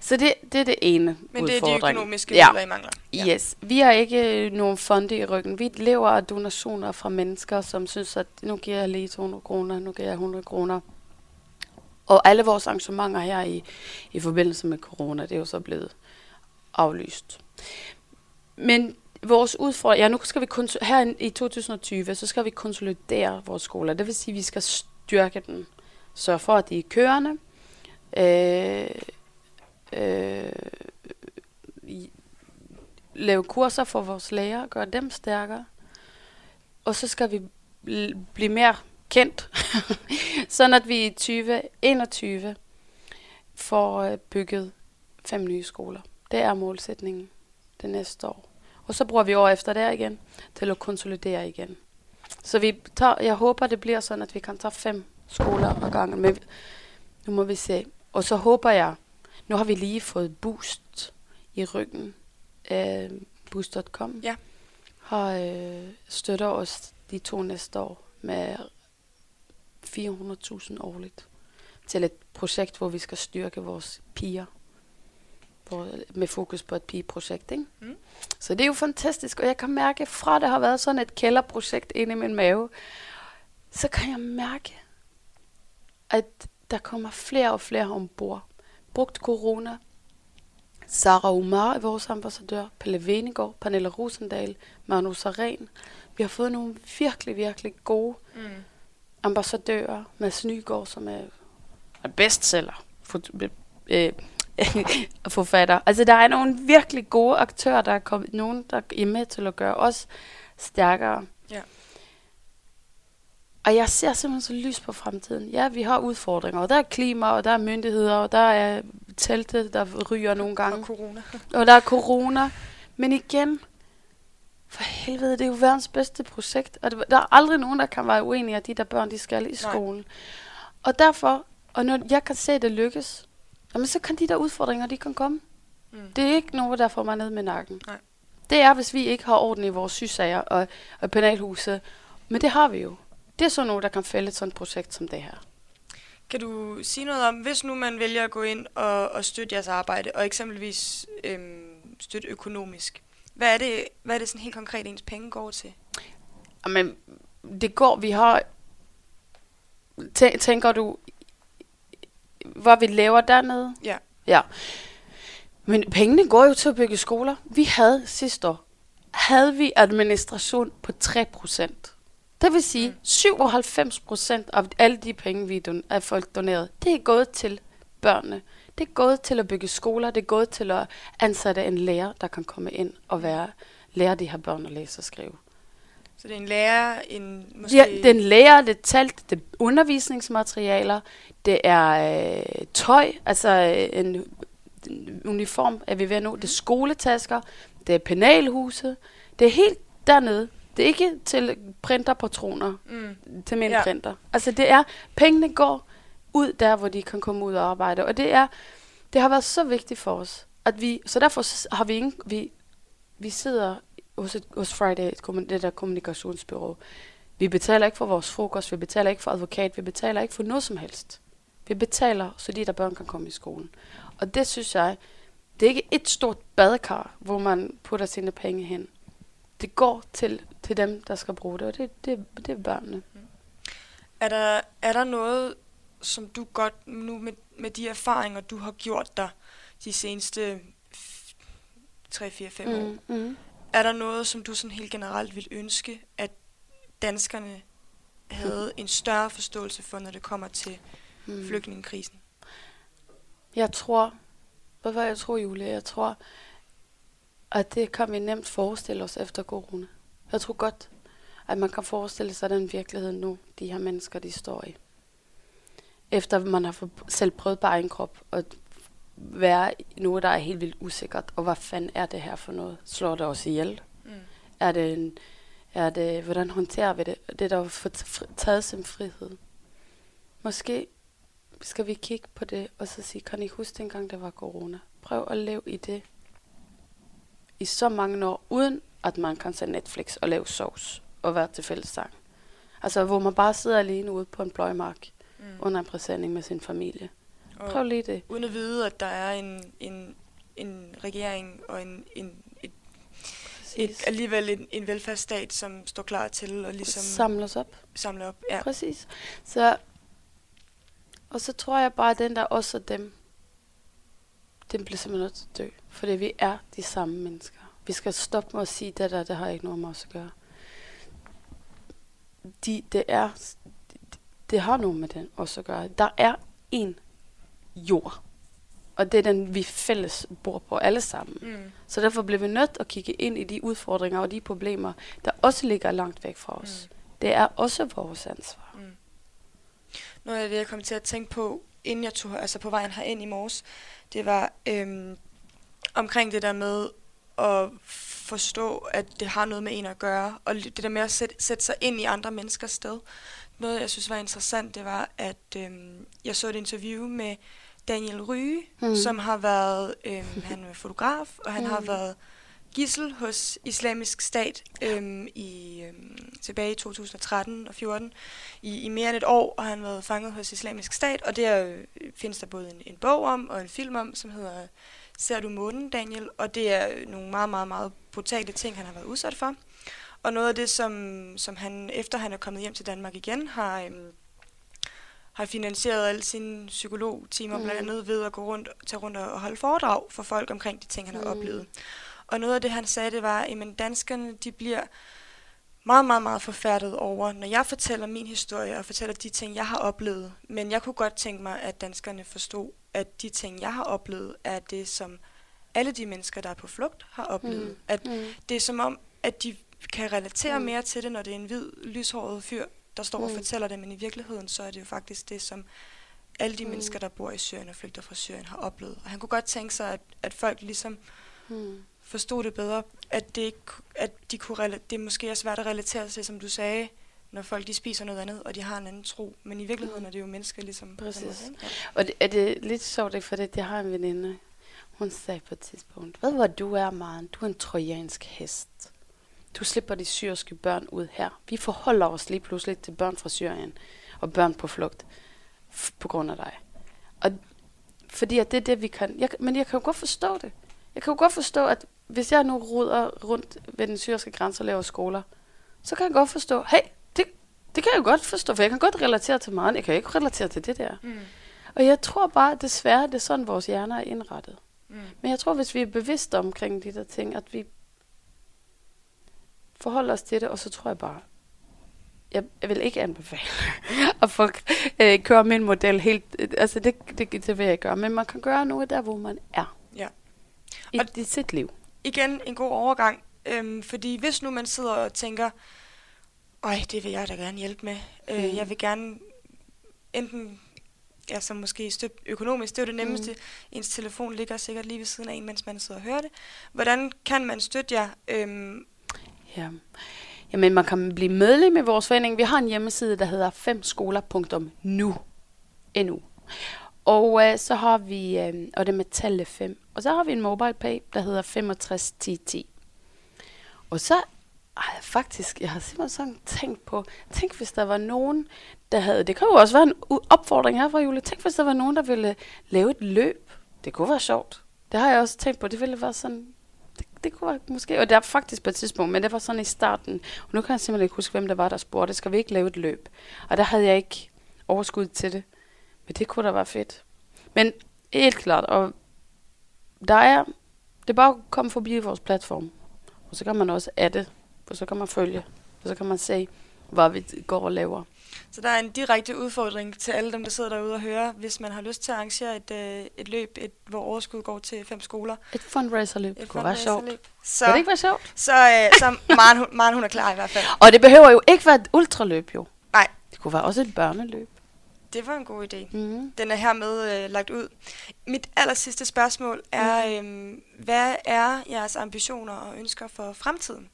Så det, det er det ene Men det er de udfordring. økonomiske Ja. midler, I mangler. Ja. Yes, vi har ikke øh, nogen fonde i ryggen. Vi lever af donationer fra mennesker, som synes, at nu giver jeg lige 200 kroner, nu giver jeg 100 kroner. Og alle vores arrangementer her i, i forbindelse med corona, det er jo så blevet aflyst. Men vores udfordring, ja nu skal vi kons- her i 2020, så skal vi konsolidere vores skoler. Det vil sige, at vi skal styrke den. Sørge for, at de er kørende. Øh, øh, lave kurser for vores lærere, gøre dem stærkere. Og så skal vi bl- blive mere kendt, sådan at vi i 2021 får øh, bygget fem nye skoler. Det er målsætningen det næste år. Og så bruger vi år efter der igen til at konsolidere igen. Så vi tager, jeg håber, det bliver sådan, at vi kan tage fem skoler ad gangen. Men nu må vi se. Og så håber jeg, nu har vi lige fået boost i ryggen øh, Boost.com Ja. har øh, støtter os de to næste år med 400.000 årligt til et projekt, hvor vi skal styrke vores piger. Hvor, med fokus på et pigeprojekt. Ikke? Mm. Så det er jo fantastisk, og jeg kan mærke, fra det har været sådan et kælderprojekt inde i min mave, så kan jeg mærke, at der kommer flere og flere ombord. Brugt corona. Sara Umar er vores ambassadør. Pelle Venegård, Pernille Rosendal, Manu Saren. Vi har fået nogle virkelig, virkelig gode Mm. ambassadører. Mads Nygaard, som er er bestseller. Fot- øh, forfatter. Altså, der er nogle virkelig gode aktører, der er kommet, nogen, der er med til at gøre os stærkere. Ja. Og jeg ser simpelthen så lys på fremtiden. Ja, vi har udfordringer, og der er klima, og der er myndigheder, og der er teltet, der ryger nogle gange, Og corona. og der er corona. Men igen, for helvede, det er jo verdens bedste projekt, og det- der er aldrig nogen, der kan være uenige, at de der børn, de skal i Nej. skolen. Og derfor, og når jeg kan se, at det lykkes, jamen så kan de der udfordringer, de kan komme. Mm. Det er ikke noget, der får mig ned med nakken. Nej. Det er, hvis vi ikke har orden i vores sygesager og, og penalhuse. Men det har vi jo. Det er sådan noget, der kan fælde et sådan projekt som det her. Kan du sige noget om, hvis nu man vælger at gå ind og, og støtte jeres arbejde, og eksempelvis øhm, støtte økonomisk, hvad er, det, hvad er det sådan helt konkret, ens penge går til? Men det går, vi har... Tæ- Tænker du, hvad vi laver dernede? Ja. Ja. Men pengene går jo til at bygge skoler. Vi havde sidste år, havde vi administration på 3 procent. Det vil sige, Mm. 97 procent af alle de penge, vi don- af folk donerede, det er gået til børnene. Det er gået til at bygge skoler. Det er gået til at ansætte en lærer, der kan komme ind og være, lære de her børn at læse og skrive. Så det er en lærer, en måske... Ja, det er en lærer, det er talt, det er undervisningsmaterialer, det er øh, tøj, altså øh, en, en uniform er vi ved nu, det er skoletasker, det er penalhuse, det er helt dernede. Det er ikke til printerpatroner, Mm. til min Ja. printer. Altså det er, pengene går ud der, hvor de kan komme ud og arbejde, og det er, det har været så vigtigt for os, at vi, så derfor har vi ingen, vi, vi sidder hos, et, hos Friday, et, det der kommunikationsbyrå. Vi betaler ikke for vores frokost, vi betaler ikke for advokat, vi betaler ikke for noget som helst. Vi betaler, så de der børn kan komme i skolen. Og det synes jeg, det er ikke et stort badekar, hvor man putter sine penge hen. Det går til, til dem, der skal bruge det, og det, det, det er børnene. Er der, er der noget, som du godt nu med, med de erfaringer, du har gjort dig de seneste 3-4-5 år, Mm, mm. er der noget, som du sådan helt generelt vil ønske, at danskerne havde en større forståelse for, når det kommer til Mm. flygtningekrisen? Jeg tror, hvad var jeg tror, Julie? Jeg tror, at det kan vi nemt forestille os efter corona. Jeg tror godt, at man kan forestille sig den virkelighed nu, de her mennesker, de står i. Efter man har for- selv prøvet på egen krop at være noget, der er helt vildt usikkert. Og hvad fanden er det her for noget? Slår det os ihjel? Mm. Er det, en, er det hvordan håndterer vi det? Det der får t- taget sin frihed. Måske skal vi kigge på det, og så sige, kan I huske dengang, der var corona? Prøv at leve i det i så mange år, uden at man kan se Netflix og lave sovs og være til fællessang. Altså, hvor man bare sidder alene ude på en pløjmark Mm. under en præsending med sin familie. Og Prøv lige det. uden at vide, at der er en, en, en regering og en, en, et, et, alligevel en, en velfærdsstat, som står klar til at ligesom Samle os op. samle op. Ja. Præcis. Så, og så tror jeg bare, at den der også dem, den bliver simpelthen nødt til at dø. Fordi vi er de samme mennesker. Vi skal stoppe med at sige, det der, det har ikke noget med os at gøre. De, det er, det, det har noget med den også at gøre. Der er en jord. Og det er den, vi fælles bor på alle sammen. Mm. Så derfor bliver vi nødt til at kigge ind i de udfordringer og de problemer, der også ligger langt væk fra os. Mm. Det er også vores ansvar. Mm. Noget af det, jeg kom til at tænke på, inden jeg tog, altså på vejen herind i morges, det var øhm, omkring det der med at forstå, at det har noget med en at gøre, og det der med at sætte, sætte sig ind i andre menneskers sted. Noget, jeg synes var interessant, det var, at øhm, jeg så et interview med Daniel Ryge, mm. Som har været, øhm, han er fotograf, og han mm. har Mm. været gissel hos islamisk stat øhm, i, øhm, tilbage i 2013 og 14 i, i mere end et år, og han har været fanget hos islamisk stat, og der øh, findes der både en, en bog om og en film om, som hedder Ser du månen, Daniel? Og det er øh, nogle meget, meget, meget brutale ting, han har været udsat for. Og noget af det, som, som han, efter han er kommet hjem til Danmark igen, har, øhm, har finansieret alle sine psykologtimer, mm. blandt andet ved at gå rundt, tage rundt og holde foredrag for folk omkring de ting, han har mm. oplevet. Og noget af det, han sagde, det var, at danskerne de bliver meget, meget, meget forfærdet over, når jeg fortæller min historie og fortæller de ting, jeg har oplevet. Men jeg kunne godt tænke mig, at danskerne forstod, at de ting, jeg har oplevet, er det, som alle de mennesker, der er på flugt, har oplevet. Mm. At mm. det er som om, at de kan relatere mm. mere til det, når det er en hvid, lyshåret fyr, der står mm. og fortæller det, men i virkeligheden, så er det jo faktisk det, som alle de mm. mennesker, der bor i Syrien og flygter fra Syrien, har oplevet. Og han kunne godt tænke sig, at, at folk ligesom mm. forstod det bedre, at det, at de kunne, det måske er svært at relatere sig, som du sagde, når folk de spiser noget andet, og de har en anden tro. Men i virkeligheden er det jo mennesker ligesom... Præcis. Ja. Og det, er det lidt sjovt, for det, jeg har en veninde, hun sagde på et tidspunkt, ved hvad du er, Maren? Du er en trojansk hest. Du slipper de syriske børn ud her. Vi forholder os lige pludselig til børn fra Syrien og børn på flugt på grund af dig. Og fordi at det er det, vi kan. Jeg, men jeg kan jo godt forstå det. Jeg kan jo godt forstå, at hvis jeg nu ruder rundt ved den syriske grænse og laver skoler, så kan jeg godt forstå, hey, det, kan jeg godt forstå, for jeg kan godt relatere til meget. Jeg kan ikke relatere til det der. Mm. Og jeg tror bare, at desværre, det er sådan, vores hjerner er indrettet. Mm. Men jeg tror, hvis vi er bevidste omkring de der ting, at vi forholder os til det, og så tror jeg bare, jeg, jeg vil ikke anbefale, at folk øh, kører min model helt, øh, altså det, det, det vil jeg gøre, men man kan gøre noget der, hvor man er. Ja. I, og i sit liv. Igen en god overgang, øhm, fordi hvis nu man sidder og tænker, øj, det vil jeg da gerne hjælpe med, øh, mm. jeg vil gerne enten ja, som måske støtte økonomisk, det er jo det nemmeste. Mm. Ens telefon ligger sikkert lige ved siden af en, mens man sidder og hører det. Hvordan kan man støtte jer? Øhm, Ja. Jamen, man kan blive medlem i vores forening. Vi har en hjemmeside, der hedder femskoler.nu. Nu. Og øh, så har vi, øh, og det er med tallet 5. Og så har vi en mobile pay, der hedder 651010. Og så ej, faktisk, jeg har simpelthen sådan tænkt på, tænk hvis der var nogen, der havde, det kan jo også være en opfordring her fra Julie, tænk hvis der var nogen, der ville lave et løb. Det kunne være sjovt. Det har jeg også tænkt på, det ville være sådan det kunne være, måske, og det er faktisk på et tidspunkt, men det var sådan i starten. Og nu kan jeg simpelthen ikke huske, hvem der var, der spurgte, skal vi ikke lave et løb? Og der havde jeg ikke overskud til det. Men det kunne da være fedt. Men helt klart, og der er, det er bare at komme forbi vores platform. Og så kan man også adde, og så kan man følge, og så kan man se, hvad vi går og laver. Så der er en direkte udfordring til alle dem, der sidder derude og hører, hvis man har lyst til at arrangere et, øh, et løb, et, hvor overskud går til fem skoler. Et fundraiserløb. Det kunne være sjovt. Så, Vil det ikke være sjovt? Så, øh, så Maren, hun, Maren, hun er klar i hvert fald. Og det behøver jo ikke være et ultraløb, jo. Nej. Det kunne være også et børneløb. Det var en god idé. Mm. Den er hermed øh, lagt ud. Mit aller sidste spørgsmål er, mm. øh, hvad er jeres ambitioner og ønsker for fremtiden?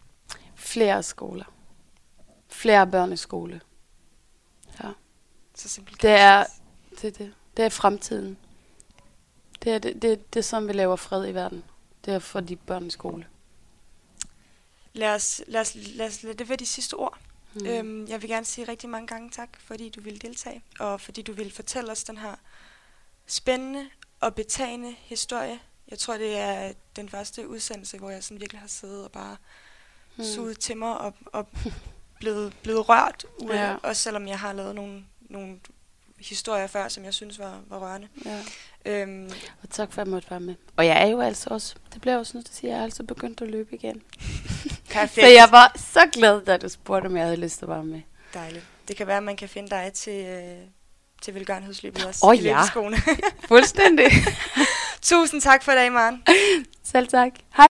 Flere skoler. Flere børneskole. Ja. Så simpelt det er, det, det, det er fremtiden. Det er, det, det, det er sådan, vi laver fred i verden. Det er for de børn i skole. Lad os, lad os, lad os lad det være de sidste ord. Mm. Øhm, jeg vil gerne sige rigtig mange gange tak, fordi du ville deltage, og fordi du ville fortælle os den her spændende og betagende historie. Jeg tror, det er den første udsendelse, hvor jeg sådan virkelig har siddet og bare mm. suget til mig og, og blevet, blevet rørt, ja. også selvom jeg har lavet nogle, nogle historier før, som jeg synes var, var rørende. Ja. Øhm, og tak for, at jeg måtte være med. Og jeg er jo altså også, det bliver også nødt til at sige, jeg er altså begyndt at løbe igen. Perfekt. så jeg var så glad, da du spurgte, om jeg havde lyst til at være med. Dejligt. Det kan være, at man kan finde dig til, øh, til velgørenhedsløbet også. Åh oh, ja, fuldstændig. Tusind tak for i dag, Maren. Selv tak. Hej.